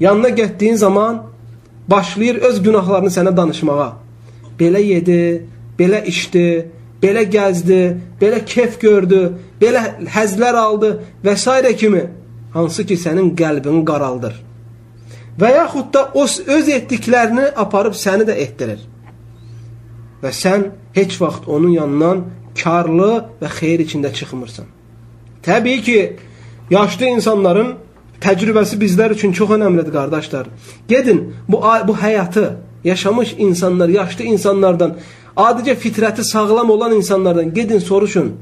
Yanına getdiyin zaman başlayır öz günahlarını sənə danışmağa. Belə yedi, belə içdi, belə gəzdi, belə kef gördü, belə həzlər aldı və s. kimi hansı ki sənin qəlbini qaraldır. Və yaxud da o öz etdiklərini aparıb səni də etdirir. Və sən heç vaxt onun yanından karlı və xeyir içində çıxmırsan. Təbii ki, yaşlı insanların təcrübəsi bizlər üçün çox önəmlidir, qardaşlar. Gedin, bu, bu həyatı yaşamış insanlar, yaşlı insanlardan, adicə fitrəti sağlam olan insanlardan gedin, soruşun.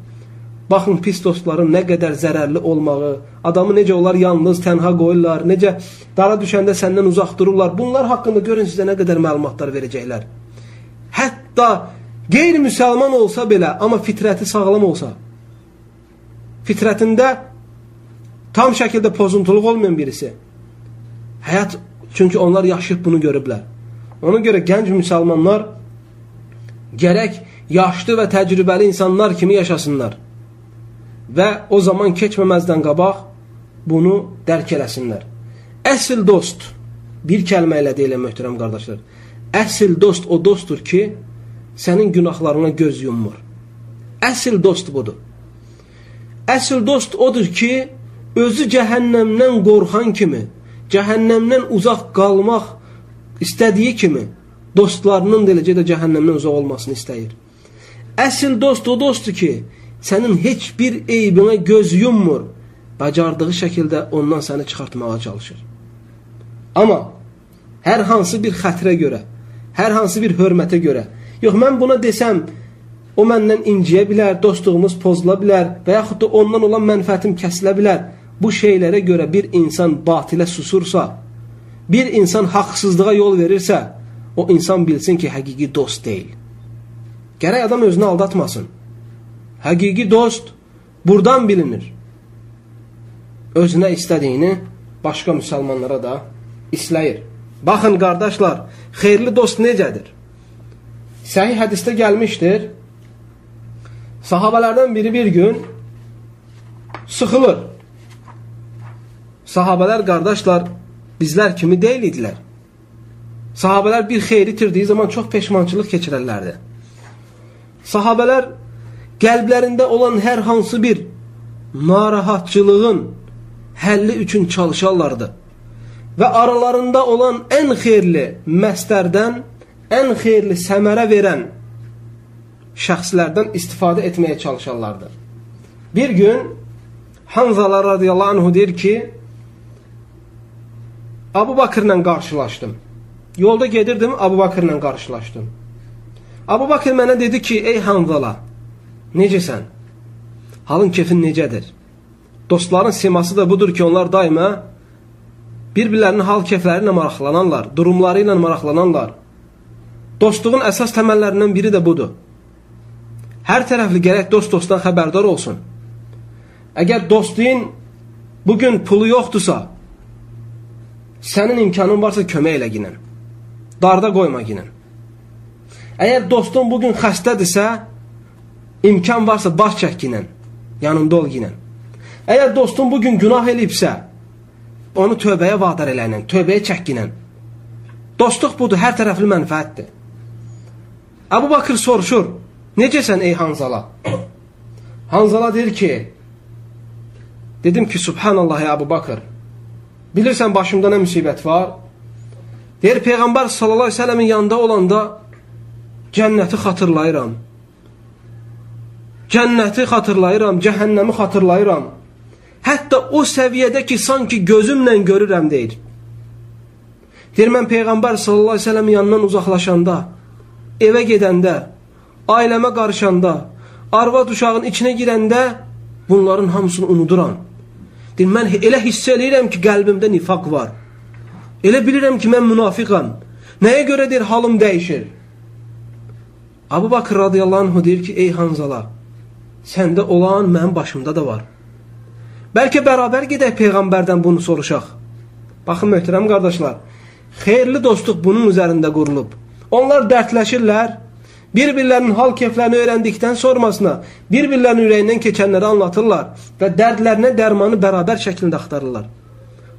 Baxın pis dostların nə qədər zərərli olmağı, adamı necə onlar yalnız, tənha qoyurlar, necə dara düşəndə səndən uzaq dururlar. Bunlar haqqında görün sizə nə qədər məlumatlar verəcəklər. Hətta qeyri-müsəlman olsa belə, amma fitrəti sağlam olsa, fitrətində tam şəkildə pozuntuluq olmayan birisi, həyat, çünki onlar yaşayıb bunu görüblər. Ona görə gənc müsəlmanlar gərək yaşlı və təcrübəli insanlar kimi yaşasınlar və o zaman keçməməzdən qabaq bunu dərk eləsinlər. Əsl dost, bir kəlmə ilə deyilən möhtərəm qardaşlar, əsl dost o dostdur ki, sənin günahlarına göz yummur. Əsl dost budur. Əsl dost odur ki, özü cəhənnəmdən qorxan kimi, cəhənnəmdən uzaq qalmaq istədiyi kimi, dostlarının da eləcə də cəhənnəmdən uzaq olmasını istəyir. Əsl dost o dostdur ki, sənin heç bir eybinə göz yummur, bacardığı şəkildə ondan səni çıxartmağa çalışır. Amma hər hansı bir xətrə görə, hər hansı bir hörmətə görə, yox mən buna desəm, o məndən inciyə bilər, dostluğumuz pozula bilər və yaxud da ondan olan mənfəətim kəsilə bilər. Bu şeylərə görə bir insan batilə susursa, bir insan haqsızlığa yol verirsə, o insan bilsin ki, həqiqi dost deyil. Gərək adam özünü aldatmasın. Həqiqi dost buradan bilinir. Özünə istədiyini başqa müsəlmanlara da isləyir. Baxın, qardaşlar, xeyirli dost necədir? Səhih hədistə gəlmişdir. Sahabələrdən biri bir gün sıxılır. Sahabələr, qardaşlar, bizlər kimi deyil idilər. Sahabələr bir xeyri itirdiyi zaman çox peşmançılıq keçirərlərdi. Sahabələr qəlblərində olan hər hansı bir narahatçılığın həlli üçün çalışarlardı. Və aralarında olan ən xeyirli məstərdən, ən xeyirli səmərə verən şəxslərdən istifadə etməyə çalışarlardı. Bir gün Hanzala radiyallahu anhu deyir ki, Abu Bakırla qarşılaşdım. Yolda gedirdim, Abu Bakırla qarşılaşdım. Abu Bakır mənə dedi ki, ey Hanzala, necəsən? Halın kefin necədir? Dostların siması da budur ki, onlar daima bir-birlərinin hal kefləri ilə maraqlananlar, durumları ilə maraqlananlar. Dostluğun əsas təməllərindən biri də budur. Hər tərəfli gərək dost dostdan xəbərdar olsun. Əgər dostluğun bugün pulu yoxdursa, sənin imkanın varsa kömək elə ginən. Darda qoyma ginən. Əgər dostun bugün xəstədirsə, imkan varsa baş çək ginən. Yanında ol ginən. Əgər dostun bugün günah elibsə, onu tövbəyə vadar eləyinən, tövbəyə çəkkinən. Dostluq budur, hər tərəfli mənfəətdir. Əbu Bakır soruşur, necəsən ey Hanzala? Hanzala deyir ki, dedim ki, Subhanallah ey Əbu Bakır, bilirsən başımda nə müsibət var? Deyir, Peyğəmbər sallallahu aleyhi ve sellemin yanında olanda cənnəti xatırlayıram. Cənnəti xatırlayıram, cəhənnəmi xatırlayıram. Hətta o səviyyədə ki, sanki gözümlə görürəm deyir. Deyir, mən Peyğəmbər sallallahu aleyhi sellem yanından uzaqlaşanda, evə gedəndə, ailəmə qarışanda, arvad uşağın içinə girəndə bunların hamısını unuduram. Deyir, mən elə hiss eləyirəm ki, qəlbimdə nifaq var. Elə bilirəm ki, mən münafiqam. Nəyə görə deyir, halım dəyişir? Abu Bakır radiyallahu anh deyir ki, ey Hanzala, səndə olan mənim başımda da var. Bəlkə bərabər gedək Peyğəmbərdən bunu soruşaq. Baxın, möhtərəm qardaşlar, xeyirli dostluq bunun üzərində qurulub. Onlar dərdləşirlər, bir-birlərinin hal keflərini öyrəndikdən sonrasına bir-birlərinin ürəyindən keçənləri anlatırlar və dərdlərinə dərmanı bərabər şəklində axtarırlar.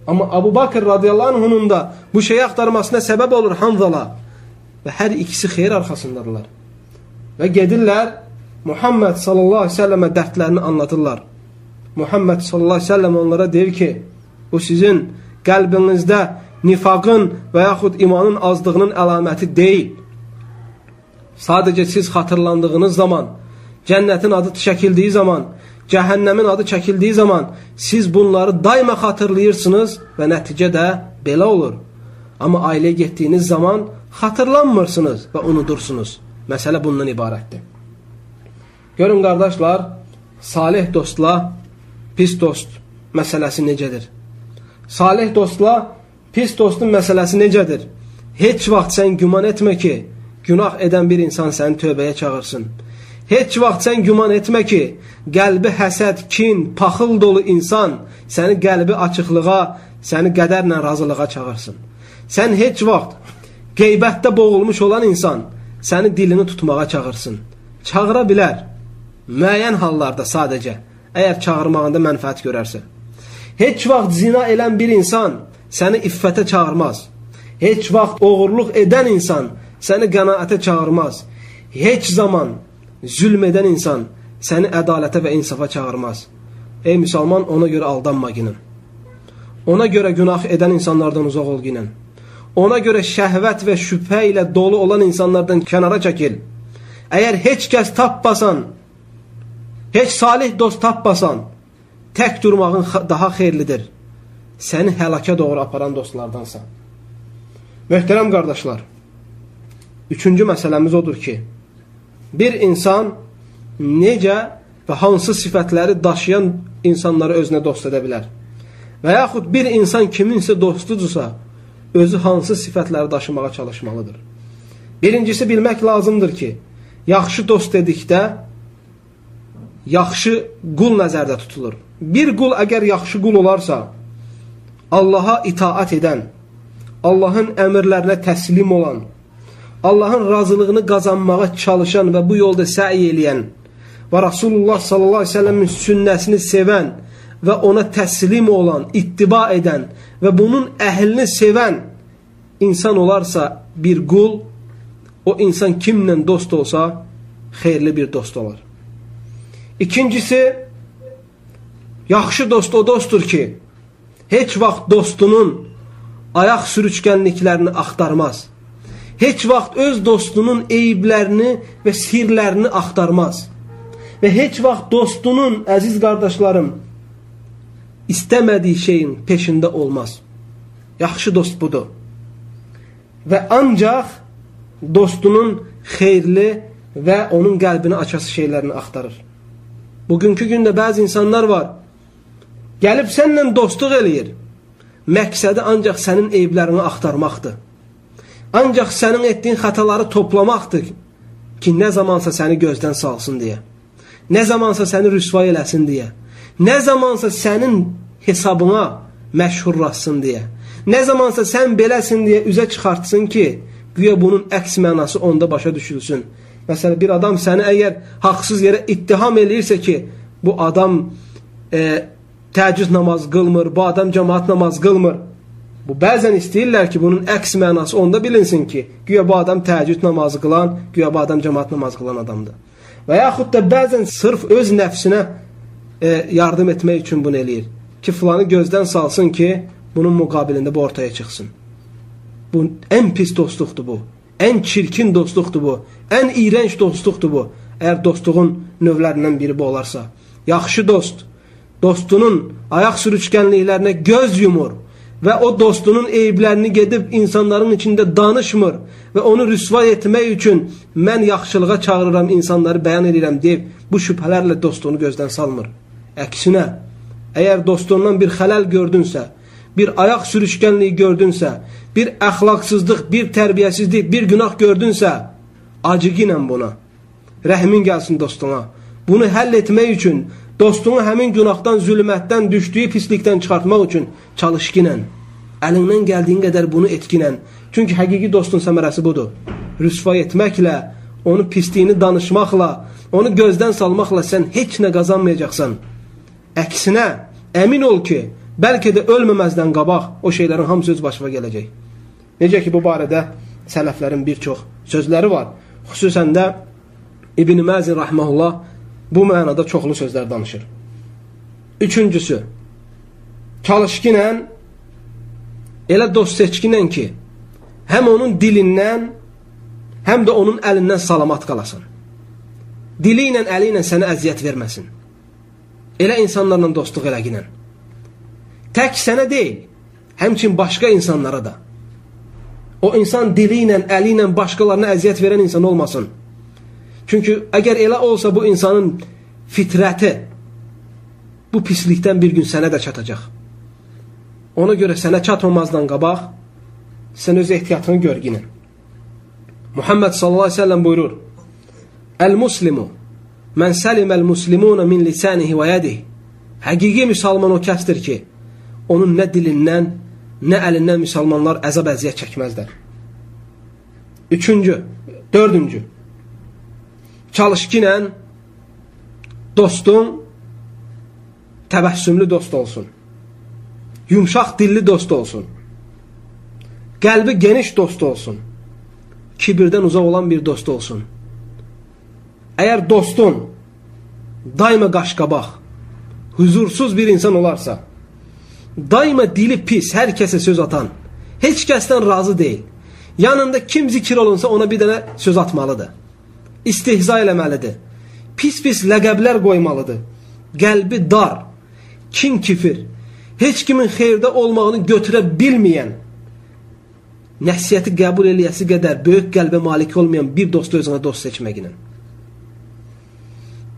Amma Abu Bakır radiyallahu anhunun da bu şeyi axtarmasına səbəb olur Hanzala və hər ikisi xeyir arxasındadırlar. Və gedirlər Muhammed sallallahu aleyhi ve selleme dərdlərini anlatırlar. Muhammed sallallahu aleyhi ve sellem onlara deyir ki, bu sizin qəlbinizdə nifaqın və yaxud imanın azlığının əlaməti deyil. Sadəcə siz xatırlandığınız zaman, cənnətin adı çəkildiyi zaman, cəhənnəmin adı çəkildiyi zaman siz bunları daima xatırlayırsınız və nəticə də belə olur. Amma ailəyə getdiyiniz zaman xatırlanmırsınız və unudursunuz. Məsələ bundan ibarətdir. Görün qardaşlar, salih dostla pis dost məsələsi necədir? Salih dostla pis dostun məsələsi necədir? Heç vaxt sən güman etmə ki, günah edən bir insan səni tövbəyə çağırsın. Heç vaxt sən güman etmə ki, qəlbi həsəd, kin, paxıl dolu insan səni qəlbi açıqlığa, səni qədərlə razılığa çağırsın. Sən heç vaxt qeybətdə boğulmuş olan insan səni dilini tutmağa çağırsın. Çağıra bilər. Müəyyən hallarda sadəcə, əgər çağırmağında mənfəət görərsə. Heç vaxt zina edən bir insan səni iffətə çağırmaz. Heç vaxt oğurluq edən insan səni qənaətə çağırmaz. Heç zaman zülm edən insan səni ədalətə və insafa çağırmaz. Ey müsəlman, ona görə aldanma ginin. Ona görə günah edən insanlardan uzaq ol ginin. Ona görə şəhvət və şübhə ilə dolu olan insanlardan kənara çəkil. Əgər heç kəs tapmasan, heç salih dost tapmasan, tək durmağın daha xeyirlidir. Səni həlakə doğru aparan dostlardansa. Möhtərəm qardaşlar, üçüncü məsələmiz odur ki, bir insan necə və hansı sifətləri daşıyan insanları özünə dost edə bilər? Və yaxud bir insan kiminsə dostudursa, özü hansı sifətləri daşımağa çalışmalıdır? Birincisi bilmək lazımdır ki, yaxşı dost dedikdə yaxşı qul nəzərdə tutulur. Bir qul əgər yaxşı qul olarsa, Allaha itaat edən, Allahın əmrlərinə təslim olan, Allahın razılığını qazanmağa çalışan və bu yolda səy eləyən və Rasulullah sallallahu aleyhi ve sellemin sünnəsini sevən və ona təslim olan, ittiba edən və bunun əhlini sevən insan olarsa bir qul, o insan kimlə dost olsa, xeyirli bir dost olar. İkincisi, yaxşı dost o dostdur ki, heç vaxt dostunun ayaq sürüşkənliklərini axtarmaz heç vaxt öz dostunun eyiblərini və sirlərini axtarmaz. Və heç vaxt dostunun, əziz qardaşlarım, istəmədiyi şeyin peşində olmaz. Yaxşı dost budur. Və ancaq dostunun xeyirli və onun qəlbini açası şeylərini axtarır. Bugünkü gündə bəzi insanlar var, gəlib sənlə dostluq eləyir. Məqsədi ancaq sənin eyiblərini axtarmaqdır. Ancaq sənin etdiyin xətaları toplamaqdır ki, nə zamansa səni gözdən salsın deyə. Nə zamansa səni rüsvay eləsin deyə. Nə zamansa sənin hesabına məşhurlaşsın deyə. Nə zamansa sən beləsin deyə üzə çıxartsın ki, güya bunun əks mənası onda başa düşülsün. Məsələn, bir adam səni əgər haqsız yerə ittiham eləyirsə ki, bu adam e, təcüz namaz qılmır, bu adam cəmaat namaz qılmır. Bu bəzən istəyirlər ki, bunun əks mənası onda bilinsin ki, güya bu adam təəccüd namazı qılan, güya bu adam cəmaat namazı qılan adamdır. Və yaxud da bəzən sırf öz nəfsinə e, yardım etmək üçün bunu eləyir. Ki, filanı gözdən salsın ki, bunun müqabilində bu ortaya çıxsın. Bu ən pis dostluqdur bu. Ən çirkin dostluqdur bu. Ən iyrənc dostluqdur bu. Əgər dostluğun növlərindən biri bu olarsa. Yaxşı dost, dostunun ayaq sürüşkənliklərinə göz yumur və o dostunun eyiblərini gedib insanların içində danışmır və onu rüsva etmək üçün mən yaxşılığa çağırıram, insanları bəyan edirəm deyib bu şübhələrlə dostunu gözdən salmır. Əksinə, əgər dostundan bir xələl gördünsə, bir ayaq sürüşkənliyi gördünsə, bir əxlaqsızlıq, bir tərbiyəsizlik, bir günah gördünsə, acıqı ilə buna. Rəhmin gəlsin dostuna. Bunu həll etmək üçün dostunu həmin günahdan, zülmətdən, düşdüyü pislikdən çıxartmaq üçün çalışqinən, əlindən gəldiyin qədər bunu etkinən. Çünki həqiqi dostun səmərəsi budur. Rüsva etməklə, onu pisliyini danışmaqla, onu gözdən salmaqla sən heç nə qazanmayacaqsan. Əksinə, əmin ol ki, bəlkə də ölməməzdən qabaq o şeylərin hamısı öz başına gələcək. Necə ki, bu barədə sələflərin bir çox sözləri var. Xüsusən də İbn-i Məzin rəhməhullah bu mənada çoxlu sözlər danışır. Üçüncüsü, çalışqinə elə dost seçkinən ki, həm onun dilindən, həm də onun əlindən salamat qalasın. Dili ilə, əli ilə sənə əziyyət verməsin. Elə insanlarla dostluq eləginən. Tək sənə deyil, həmçin başqa insanlara da. O insan dili ilə, əli ilə başqalarına əziyyət verən insan olmasın. Çünki əgər elə olsa bu insanın fitrəti bu pislikdən bir gün sənə də çatacaq. Ona görə sənə çatmamazdan qabaq sən öz ehtiyatını görginin. Muhammed sallallahu aleyhi ve sellem buyurur. El-muslimu men seliməl muslimuna min lisanihi və yadihi. Həqiqi müsəlman o kəsdir ki, onun nə dilindən, nə əlindən müsəlmanlar əzab əziyyət çəkməzlər. Üçüncü, dördüncü. Çalış ki ilə dostun təbəssümlü dost olsun. Yumşaq dilli dost olsun. Qəlbi geniş dost olsun. Kibirdən uzaq olan bir dost olsun. Əgər dostun daima qaşqabaq, huzursuz bir insan olarsa, daima dili pis, hər kəsə söz atan, heç kəsdən razı deyil, yanında kim zikir olunsa ona bir dənə söz atmalıdır, istihza eləməlidir, pis-pis ləqəblər qoymalıdır, qəlbi dar, kin kifir, heç kimin xeyirdə olmağını götürə bilməyən, nəsiyyəti qəbul eləyəsi qədər böyük qəlbə malik olmayan bir dostu özünə dost seçməklə.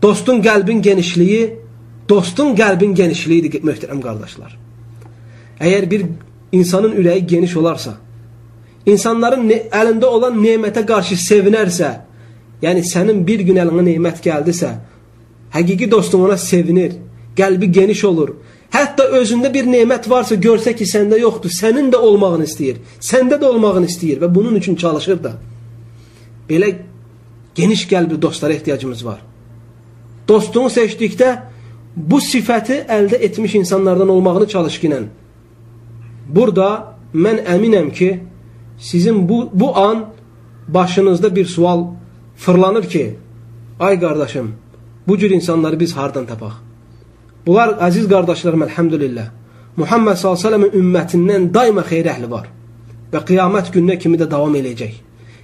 Dostun qəlbin genişliyi, dostun qəlbin genişliyidir, möhtərəm qardaşlar. Əgər bir insanın ürəyi geniş olarsa, insanların əlində olan nemətə qarşı sevinərsə, yəni sənin bir gün əlinə nemət gəldisə, həqiqi dostun ona sevinir, qəlbi geniş olur. Hətta özündə bir nemət varsa, görsə ki, səndə yoxdur, sənin də olmağını istəyir, səndə də olmağını istəyir və bunun üçün çalışır da. Belə geniş qəlbli dostlara ehtiyacımız var. Dostunu seçdikdə bu sifəti əldə etmiş insanlardan olmağını çalışqınən. Burada mən əminəm ki, sizin bu, bu an başınızda bir sual fırlanır ki, ay qardaşım, bu cür insanları biz hardan tapaq? Bunlar, əziz qardaşlarım, əlhəmdülillah, Muhammed s.ə.v-in ümmətindən daima xeyr əhli var və qiyamət gününə kimi də davam eləyəcək.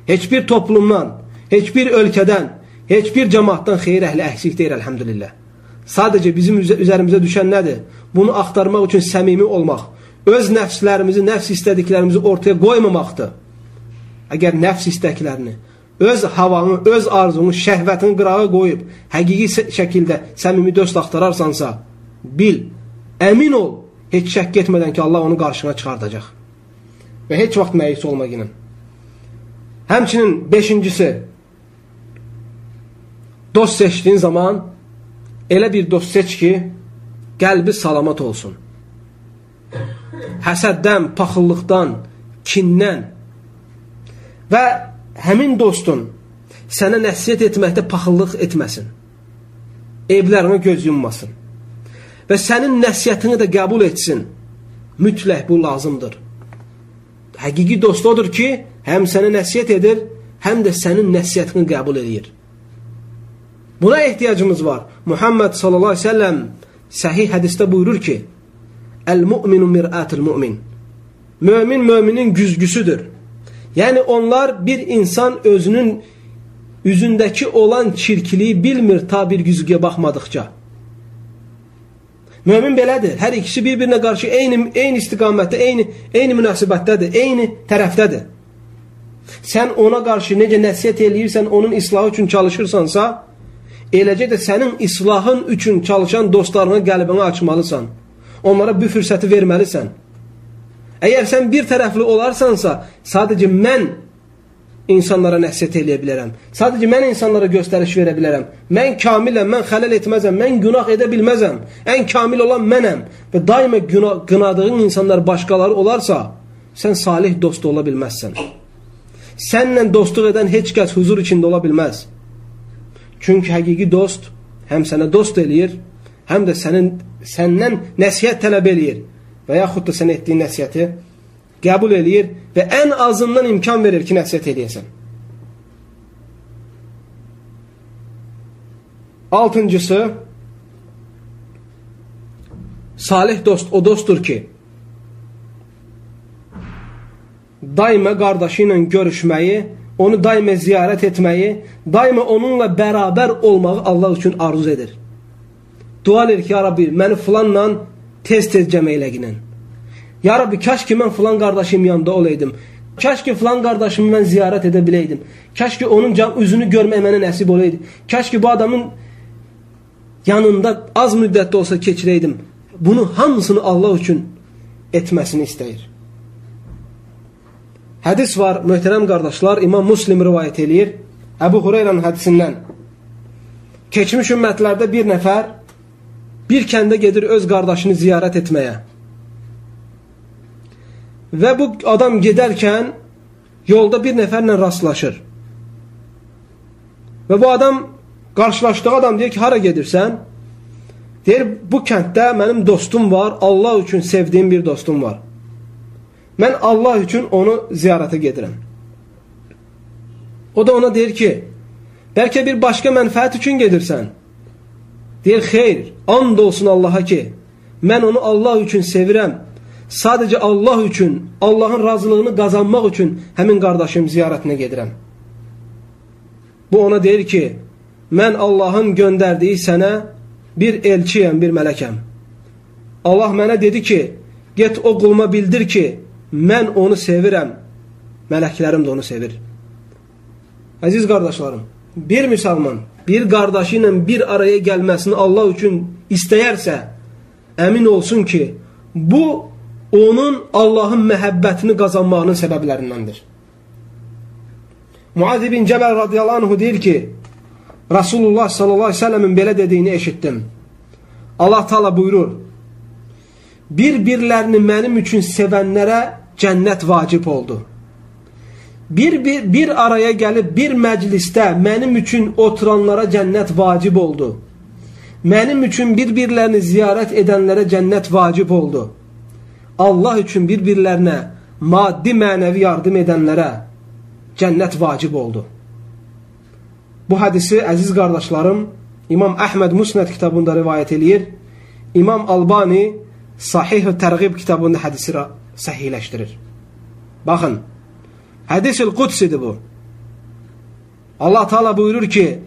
Heç bir toplumdan, heç bir ölkədən, Heç bir cəmaatdan xeyir əhli əksik deyir, əlhəmdülillah. Sadəcə bizim üzərimizə düşən nədir? Bunu axtarmaq üçün səmimi olmaq, öz nəfslərimizi, nəfs istədiklərimizi ortaya qoymamaqdır. Əgər nəfs istəklərini, öz havanı, öz arzunu, şəhvətini qırağa qoyub, həqiqi şəkildə səmimi dost axtararsansa, bil, əmin ol, heç şək etmədən ki, Allah onu qarşına çıxardacaq. Və heç vaxt məyus olmaq ilə. Həmçinin beşincisi, Dost seçdiyin zaman elə bir dost seç ki, qəlbi salamat olsun. Həsəddən, paxıllıqdan, kindən və həmin dostun sənə nəsiyyət etməkdə paxıllıq etməsin. Evlərinə göz yummasın. Və sənin nəsiyyətini də qəbul etsin. Mütləq bu lazımdır. Həqiqi dost odur ki, həm sənə nəsiyyət edir, həm də sənin nəsiyyətini qəbul edir. Buna ehtiyacımız var. Muhammed sallallahu aleyhi ve sellem səhih hədisdə buyurur ki, Əl-mu'minu mir'atul mu'min. Mömin möminin güzgüsüdür. Yəni onlar bir insan özünün üzündəki olan çirkiliyi bilmir ta bir güzgüyə baxmadıqca. Mömin belədir. Hər ikisi bir-birinə qarşı eyni eyni istiqamətdə, eyni eyni münasibətdədir, eyni tərəfdədir. Sən ona qarşı necə nəsihət eləyirsən, onun islahı üçün çalışırsansa, eləcə də sənin islahın üçün çalışan dostlarına qəlbini açmalısan. Onlara bu fürsəti verməlisən. Əgər sən bir tərəfli olarsansa, sadəcə mən insanlara nəsiyyət eləyə bilərəm. Sadəcə mən insanlara göstəriş verə bilərəm. Mən kamiləm, mən xələl etməzəm, mən günah edə bilməzəm. Ən kamil olan mənəm. Və daima günah, qınadığın insanlar başqaları olarsa, sən salih dost ola bilməzsən. Sənlə dostluq edən heç kəs huzur içində ola bilməz. Çünki həqiqi dost həm sənə dost eləyir, həm də sənin səndən nəsihət tələb eləyir və yaxud da sən etdiyin nəsihəti qəbul eləyir və ən azından imkan verir ki, nəsihət eləyəsən. Altıncısı, salih dost o dostdur ki, daima qardaşı ilə görüşməyi onu daima ziyarət etməyi, daima onunla bərabər olmağı Allah üçün arzu edir. Dua edir ki, ya Rabbi, məni filanla tez-tez cəmə eləginən. Ya Rabbi, kaş ki, mən filan qardaşım yanında olaydım. Kaş ki, filan qardaşımı mən ziyarət edə biləydim. Kaş ki, onun üzünü görmək mənə nəsib olaydı. Kaş ki, bu adamın yanında az müddətdə olsa keçirəydim. Bunu hamısını Allah üçün etməsini istəyir. Hədis var, möhtərəm qardaşlar, İmam Muslim rivayət eləyir. Əbu Hureyranın hədisindən. Keçmiş ümmətlərdə bir nəfər bir kəndə gedir öz qardaşını ziyarət etməyə. Və bu adam gedərkən yolda bir nəfərlə rastlaşır. Və bu adam qarşılaşdığı adam deyir ki, hara gedirsən? Deyir, bu kənddə mənim dostum var, Allah üçün sevdiyim bir dostum var. Mən Allah üçün onu ziyarətə gedirəm. O da ona deyir ki, bəlkə bir başqa mənfəət üçün gedirsən. Deyir, xeyr, and olsun Allaha ki, mən onu Allah üçün sevirəm. Sadəcə Allah üçün, Allahın razılığını qazanmaq üçün həmin qardaşım ziyarətinə gedirəm. Bu ona deyir ki, mən Allahın göndərdiyi sənə bir elçiyəm, bir mələkəm. Allah mənə dedi ki, get o quluma bildir ki, mən onu sevirəm, mələklərim də onu sevir. Əziz qardaşlarım, bir müsəlman bir qardaşı ilə bir araya gəlməsini Allah üçün istəyərsə, əmin olsun ki, bu onun Allahın məhəbbətini qazanmağının səbəblərindəndir. Muaz ibn Cəbəl radiyallahu anhu deyir ki, Rasulullah sallallahu aleyhi ve sellemin belə dediyini eşitdim. Allah Taala buyurur, bir-birlərini mənim üçün sevənlərə cənnət vacib oldu. Bir, bir, bir araya gəlib bir məclisdə mənim üçün oturanlara cənnət vacib oldu. Mənim üçün bir-birlərini ziyarət edənlərə cənnət vacib oldu. Allah üçün bir-birlərinə maddi mənəvi yardım edənlərə cənnət vacib oldu. Bu hədisi əziz qardaşlarım İmam Əhməd Musnad kitabında rivayət eləyir. İmam Albani Sahih-ü Tərğib kitabında hədisi səhihləşdirir. Baxın, hədis-ül qudsidir bu. Allah Taala buyurur ki,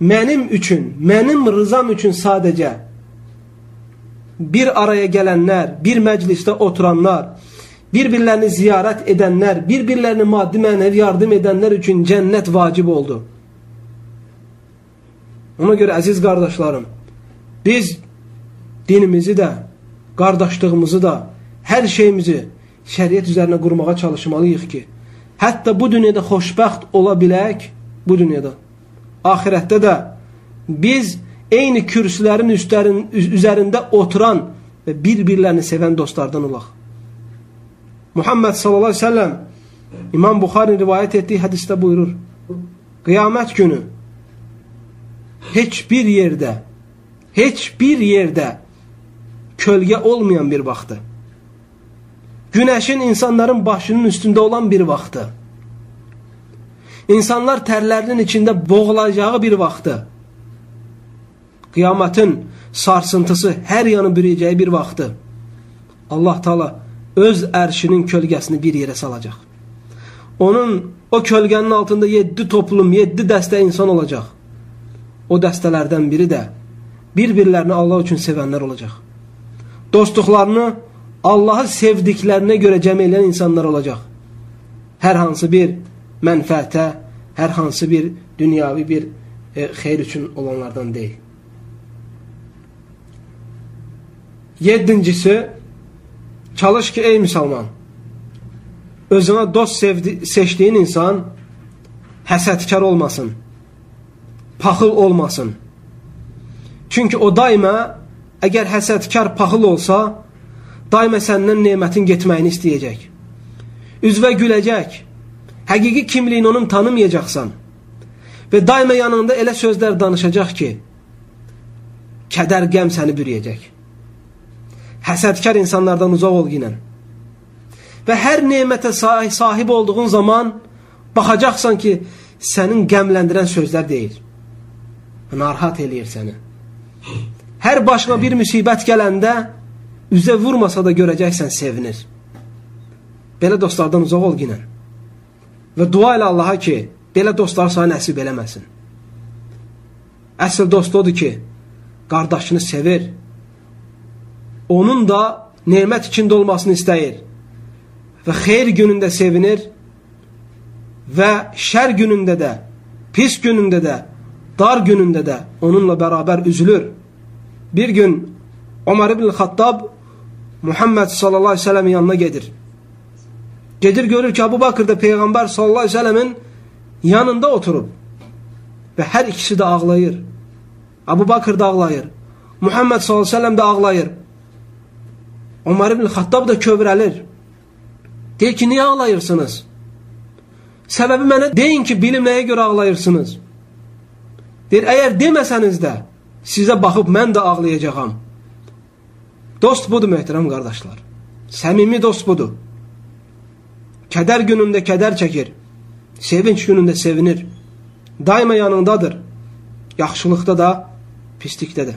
mənim üçün, mənim rızam üçün sadəcə bir araya gələnlər, bir məclisdə oturanlar, bir-birlərini ziyarət edənlər, bir-birlərini maddi mənəvi yardım edənlər üçün cənnət vacib oldu. Ona görə əziz qardaşlarım, biz dinimizi də, qardaşlığımızı da, hər şeyimizi şəriət üzərinə qurmağa çalışmalıyıq ki, hətta bu dünyada xoşbəxt ola bilək, bu dünyada. Ahirətdə də biz eyni kürsülərin üstlərin, üzərində oturan və bir-birlərini sevən dostlardan olaq. Muhammed sallallahu aleyhi ve sellem İmam Buxari rivayət etdiyi hədisdə buyurur. Qiyamət günü heç bir yerdə, heç bir yerdə kölgə olmayan bir vaxtı. Günəşin insanların başının üstündə olan bir vaxtı. İnsanlar tərlərinin içində boğulacağı bir vaxtı. Qiyamətin sarsıntısı hər yanı bürüyəcəyi bir vaxtı. Allah Taala öz ərşinin kölgəsini bir yerə salacaq. Onun o kölgənin altında 7 toplum, 7 dəstə insan olacaq. O dəstələrdən biri də bir-birlərini Allah üçün sevənlər olacaq. Dostluqlarını Allahı sevdiklərinə görə cəm eləyən insanlar olacaq. Hər hansı bir mənfəətə, hər hansı bir dünyavi bir e, xeyr üçün olanlardan deyil. Yedincisi, çalış ki ey müsəlman, özünə dost sevdi, seçdiyin insan həsədkar olmasın paxıl olmasın. Çünki o daima əgər həsədkar paxıl olsa, daima səndən nemətin getməyini istəyəcək. Üzvə güləcək. Həqiqi kimliyini onun tanımayacaqsan. Və daima yanında elə sözlər danışacaq ki, kədər qəm səni bürüyəcək. Həsədkar insanlardan uzaq ol ginən. Və hər nemətə sahib olduğun zaman baxacaqsan ki, sənin qəmləndirən sözlər deyil narahat eləyir səni. Hər başına bir müsibət gələndə üzə vurmasa da görəcəksən sevinir. Belə dostlardan uzaq ol ginən. Və dua ilə Allaha ki, belə dostlar sana nəsib eləməsin. Əsl dost odur ki, qardaşını sevir. Onun da nemət içində olmasını istəyir. Və xeyr günündə sevinir və şər günündə də, pis günündə də dar günündə də onunla bərabər üzülür. Bir gün Ömər ibn Xattab Muhammed sallallahu aleyhi ve sellem yanına gedir. Gedir görür ki Abu Bakır da Peyğəmbər sallallahu aleyhi ve sellemin yanında oturub. Və hər ikisi də ağlayır. Abu Bakır da ağlayır. Muhammed sallallahu aleyhi ve sellem də ağlayır. Ömer ibn Xattab da kövrəlir. Deyir ki, niyə ağlayırsınız? Səbəbi mənə deyin ki, bilim nəyə görə ağlayırsınız? Deyir, əgər deməsəniz də, sizə baxıb mən də ağlayacağam. Dost budur, möhtərəm qardaşlar. Səmimi dost budur. Kədər günündə kədər çəkir. Sevinç günündə sevinir. Daima yanındadır. Yaxşılıqda da, pislikdə də.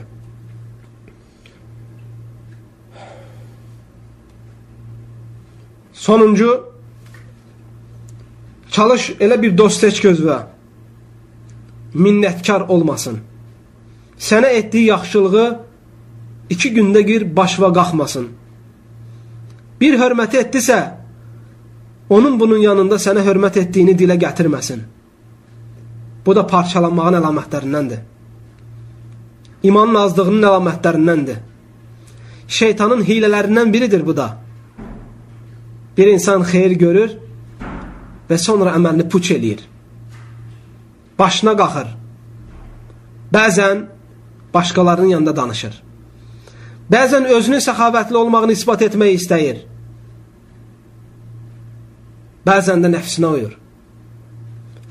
Sonuncu, çalış elə bir dost seç gözlə. Minnətkar olmasın. Sənə etdiyi yaxşılığı iki gündə gir başva qalxmasın. Bir hörməti etdisə, onun bunun yanında sənə hörmət etdiyini dilə gətirməsin. Bu da parçalanmağın əlamətlərindəndir. İmanın azlığının əlamətlərindəndir. Şeytanın hilələrindən biridir bu da. Bir insan xeyir görür və sonra əməlini puç eləyir. Başına qalxır. Bəzən başqalarının yanında danışır. Bəzən özünün səxavətli olmağını ispat etmək istəyir. Bəzən də nəfsinə uyur.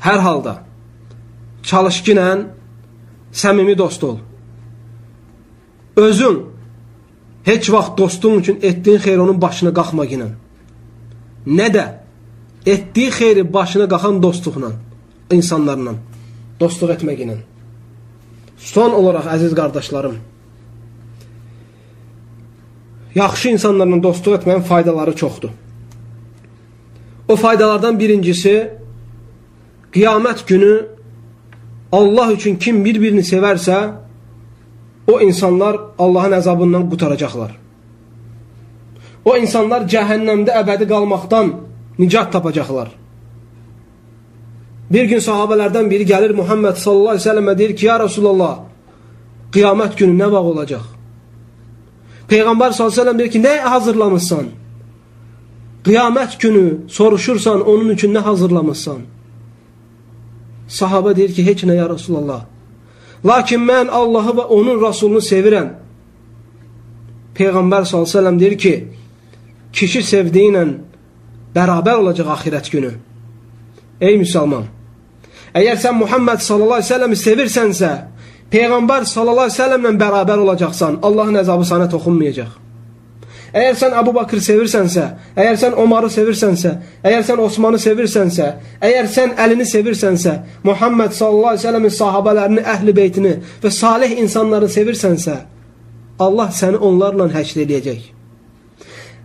Hər halda çalışqı ilə səmimi dost ol. Özün heç vaxt dostun üçün etdiyin xeyr onun başına qalxmaq ilə nə də etdiyi xeyri başına qaxan dostluqla, insanlarla, dostluq etmək ilə. Son olaraq, əziz qardaşlarım, yaxşı insanlarla dostluq etməyin faydaları çoxdur. O faydalardan birincisi, qiyamət günü Allah üçün kim bir-birini sevərsə, o insanlar Allahın əzabından qutaracaqlar. O insanlar cəhənnəmdə əbədi qalmaqdan nicat tapacaqlar. Bir gün sahabələrdən biri gəlir Muhammed sallallahu aleyhi ve sellemə deyir ki, ya Resulallah, qiyamət günü nə vaxt olacaq? Peyğəmbər sallallahu aleyhi ve sellem deyir ki, nə hazırlamışsan? Qiyamət günü soruşursan, onun üçün nə hazırlamışsan? Sahabə deyir ki, heç nə ya Resulallah. Lakin mən Allahı və onun Rasulunu sevirəm. Peyğəmbər sallallahu aleyhi ve sellem deyir ki, kişi sevdiyi ilə bərabər olacaq axirət günü. Ey müsəlman, əgər sən Muhammed sallallahu aleyhi ve selləmi sevirsənsə, Peyğəmbər sallallahu aleyhi ve sellemlə bərabər olacaqsan, Allahın əzabı sana toxunmayacaq. Əgər sən Əbu Bakır sevirsənsə, əgər sən Omarı sevirsənsə, əgər sən Osmanı sevirsənsə, əgər sən Əlini sevirsənsə, Muhammed sallallahu aleyhi ve sellemin sahabələrini, əhli beytini və salih insanları sevirsənsə, Allah səni onlarla həşr edəcək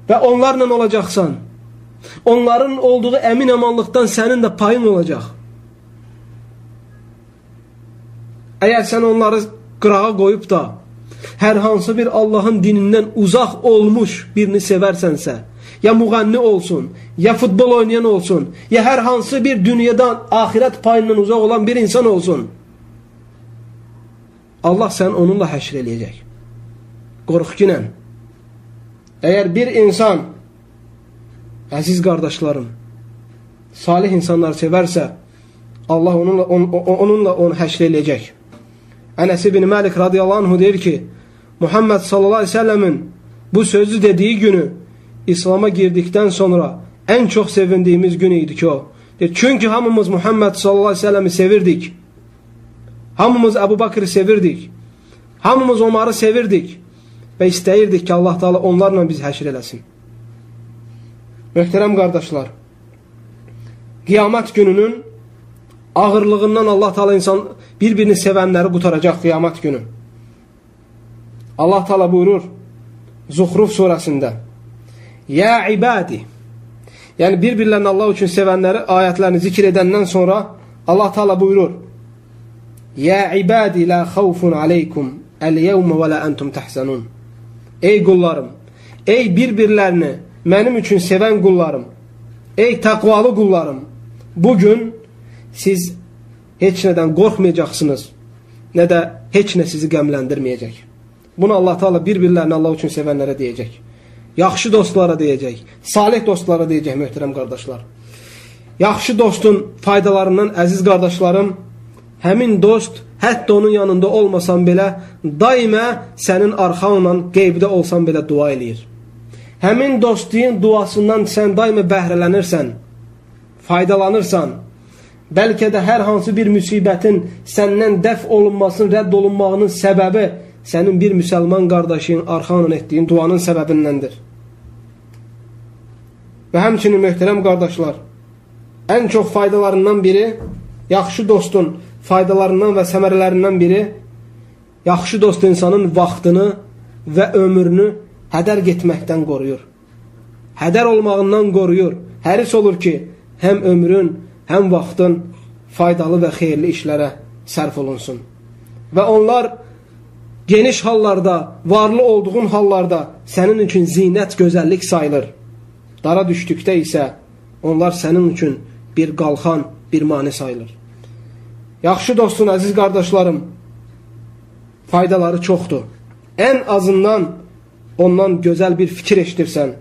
və onlarla olacaqsan. Onların olduğu əmin əmanlıqdan sənin də payın olacaq. Əgər sən onları qırağa qoyub da hər hansı bir Allahın dinindən uzaq olmuş birini sevərsənsə, ya müğənni olsun, ya futbol oynayan olsun, ya hər hansı bir dünyadan, axirət payından uzaq olan bir insan olsun, Allah sən onunla həşr eləyəcək. Əgər bir insan, əziz qardaşlarım, salih insanlar sevərsə, Allah onunla, on, onunla onu həşr eləyəcək. Ənəs ibn Məlik radiyallahu anhu deyir ki, Muhammed sallallahu aleyhi ve sellemin bu sözü dediyi günü İslam'a girdikten sonra en çok sevindiğimiz günüydü ki o. Çünkü hamımız Muhammed sallallahu aleyhi ve sellem'i sevirdik. Hamımız Ebu Bakır'ı sevirdik. Hamımız Omar'ı sevirdik. Və istəyirdik ki, Allah Taala onlarla biz həşr eləsin. Möhtərəm qardaşlar, qiyamət gününün ağırlığından Allah Taala insan bir-birini sevənləri qutaracaq qiyamət günü. Allah Taala buyurur Zuhruf surəsində: "Ya ibadi" Yəni bir-birlərini Allah üçün sevənləri ayətlərini zikr edəndən sonra Allah Taala buyurur: "Ya ibadi la xawfun aleykum el-yevme ve la entum tahzanun." Ey qullarım, ey bir-birlərini mənim üçün sevən qullarım, ey təqvalı qullarım, bugün siz heç nədən qorxmayacaqsınız, nə də heç nə sizi qəmləndirməyəcək. Bunu Allah Taala bir-birlərini Allah üçün sevənlərə deyəcək. yaxşı dostlara deyəcək, salih dostlara deyəcək möhtərəm qardaşlar. Yaxşı dostun faydalarından əziz qardaşlarım, həmin dost hətta onun yanında olmasan belə daimə sənin arxanla qeybdə olsan belə dua eləyir. Həmin dostluğun duasından sən daimə bəhrələnirsən, faydalanırsan. Bəlkə də hər hansı bir müsibətin səndən dəf olunmasının, rədd olunmağının səbəbi sənin bir müsəlman qardaşın arxanla etdiyin duanın səbəbindəndir. Və həmçinin möhtərəm qardaşlar, ən çox faydalarından biri, yaxşı dostun faydalarından və səmərələrindən biri, yaxşı dost insanın vaxtını və ömrünü hədər getməkdən qoruyur. Hədər olmağından qoruyur. Həris olur ki, həm ömrün, həm vaxtın faydalı və xeyirli işlərə sərf olunsun. Və onlar geniş hallarda, varlı olduğun hallarda sənin üçün zinət, gözəllik sayılır. Dara düşdükdə isə onlar sənin üçün bir qalxan, bir mani sayılır. Yaxşı dostun, əziz qardaşlarım, faydaları çoxdur. Ən azından ondan gözəl bir fikir eşidirsən,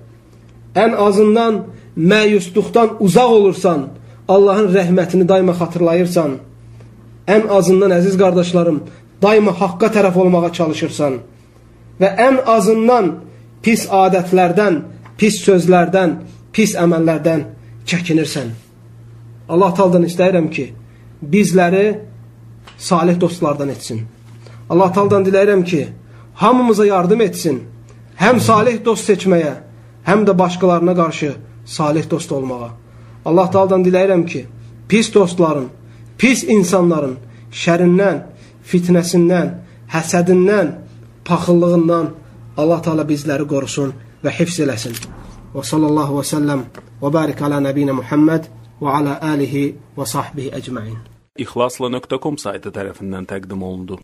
ən azından məyusluqdan uzaq olursan, Allahın rəhmətini daima xatırlayırsan, ən azından əziz qardaşlarım, daima haqqa tərəf olmağa çalışırsan və ən azından pis adətlərdən, pis sözlərdən, pis əməllərdən çəkinirsən. Allah taldan istəyirəm ki, bizləri salih dostlardan etsin. Allah taldan diləyirəm ki, hamımıza yardım etsin. Həm salih dost seçməyə, həm də başqalarına qarşı salih dost olmağa. Allah taldan diləyirəm ki, pis dostların, pis insanların şərindən, fitnəsindən, həsədindən, paxıllığından Allah Taala bizləri qorusun və hifz eləsin. Və sallallahu və səlləm və barik ala nəbiyinə Muhammed və ala alihi və sahbihi əcmain. İxlasla.com saytı tərəfindən təqdim olundu.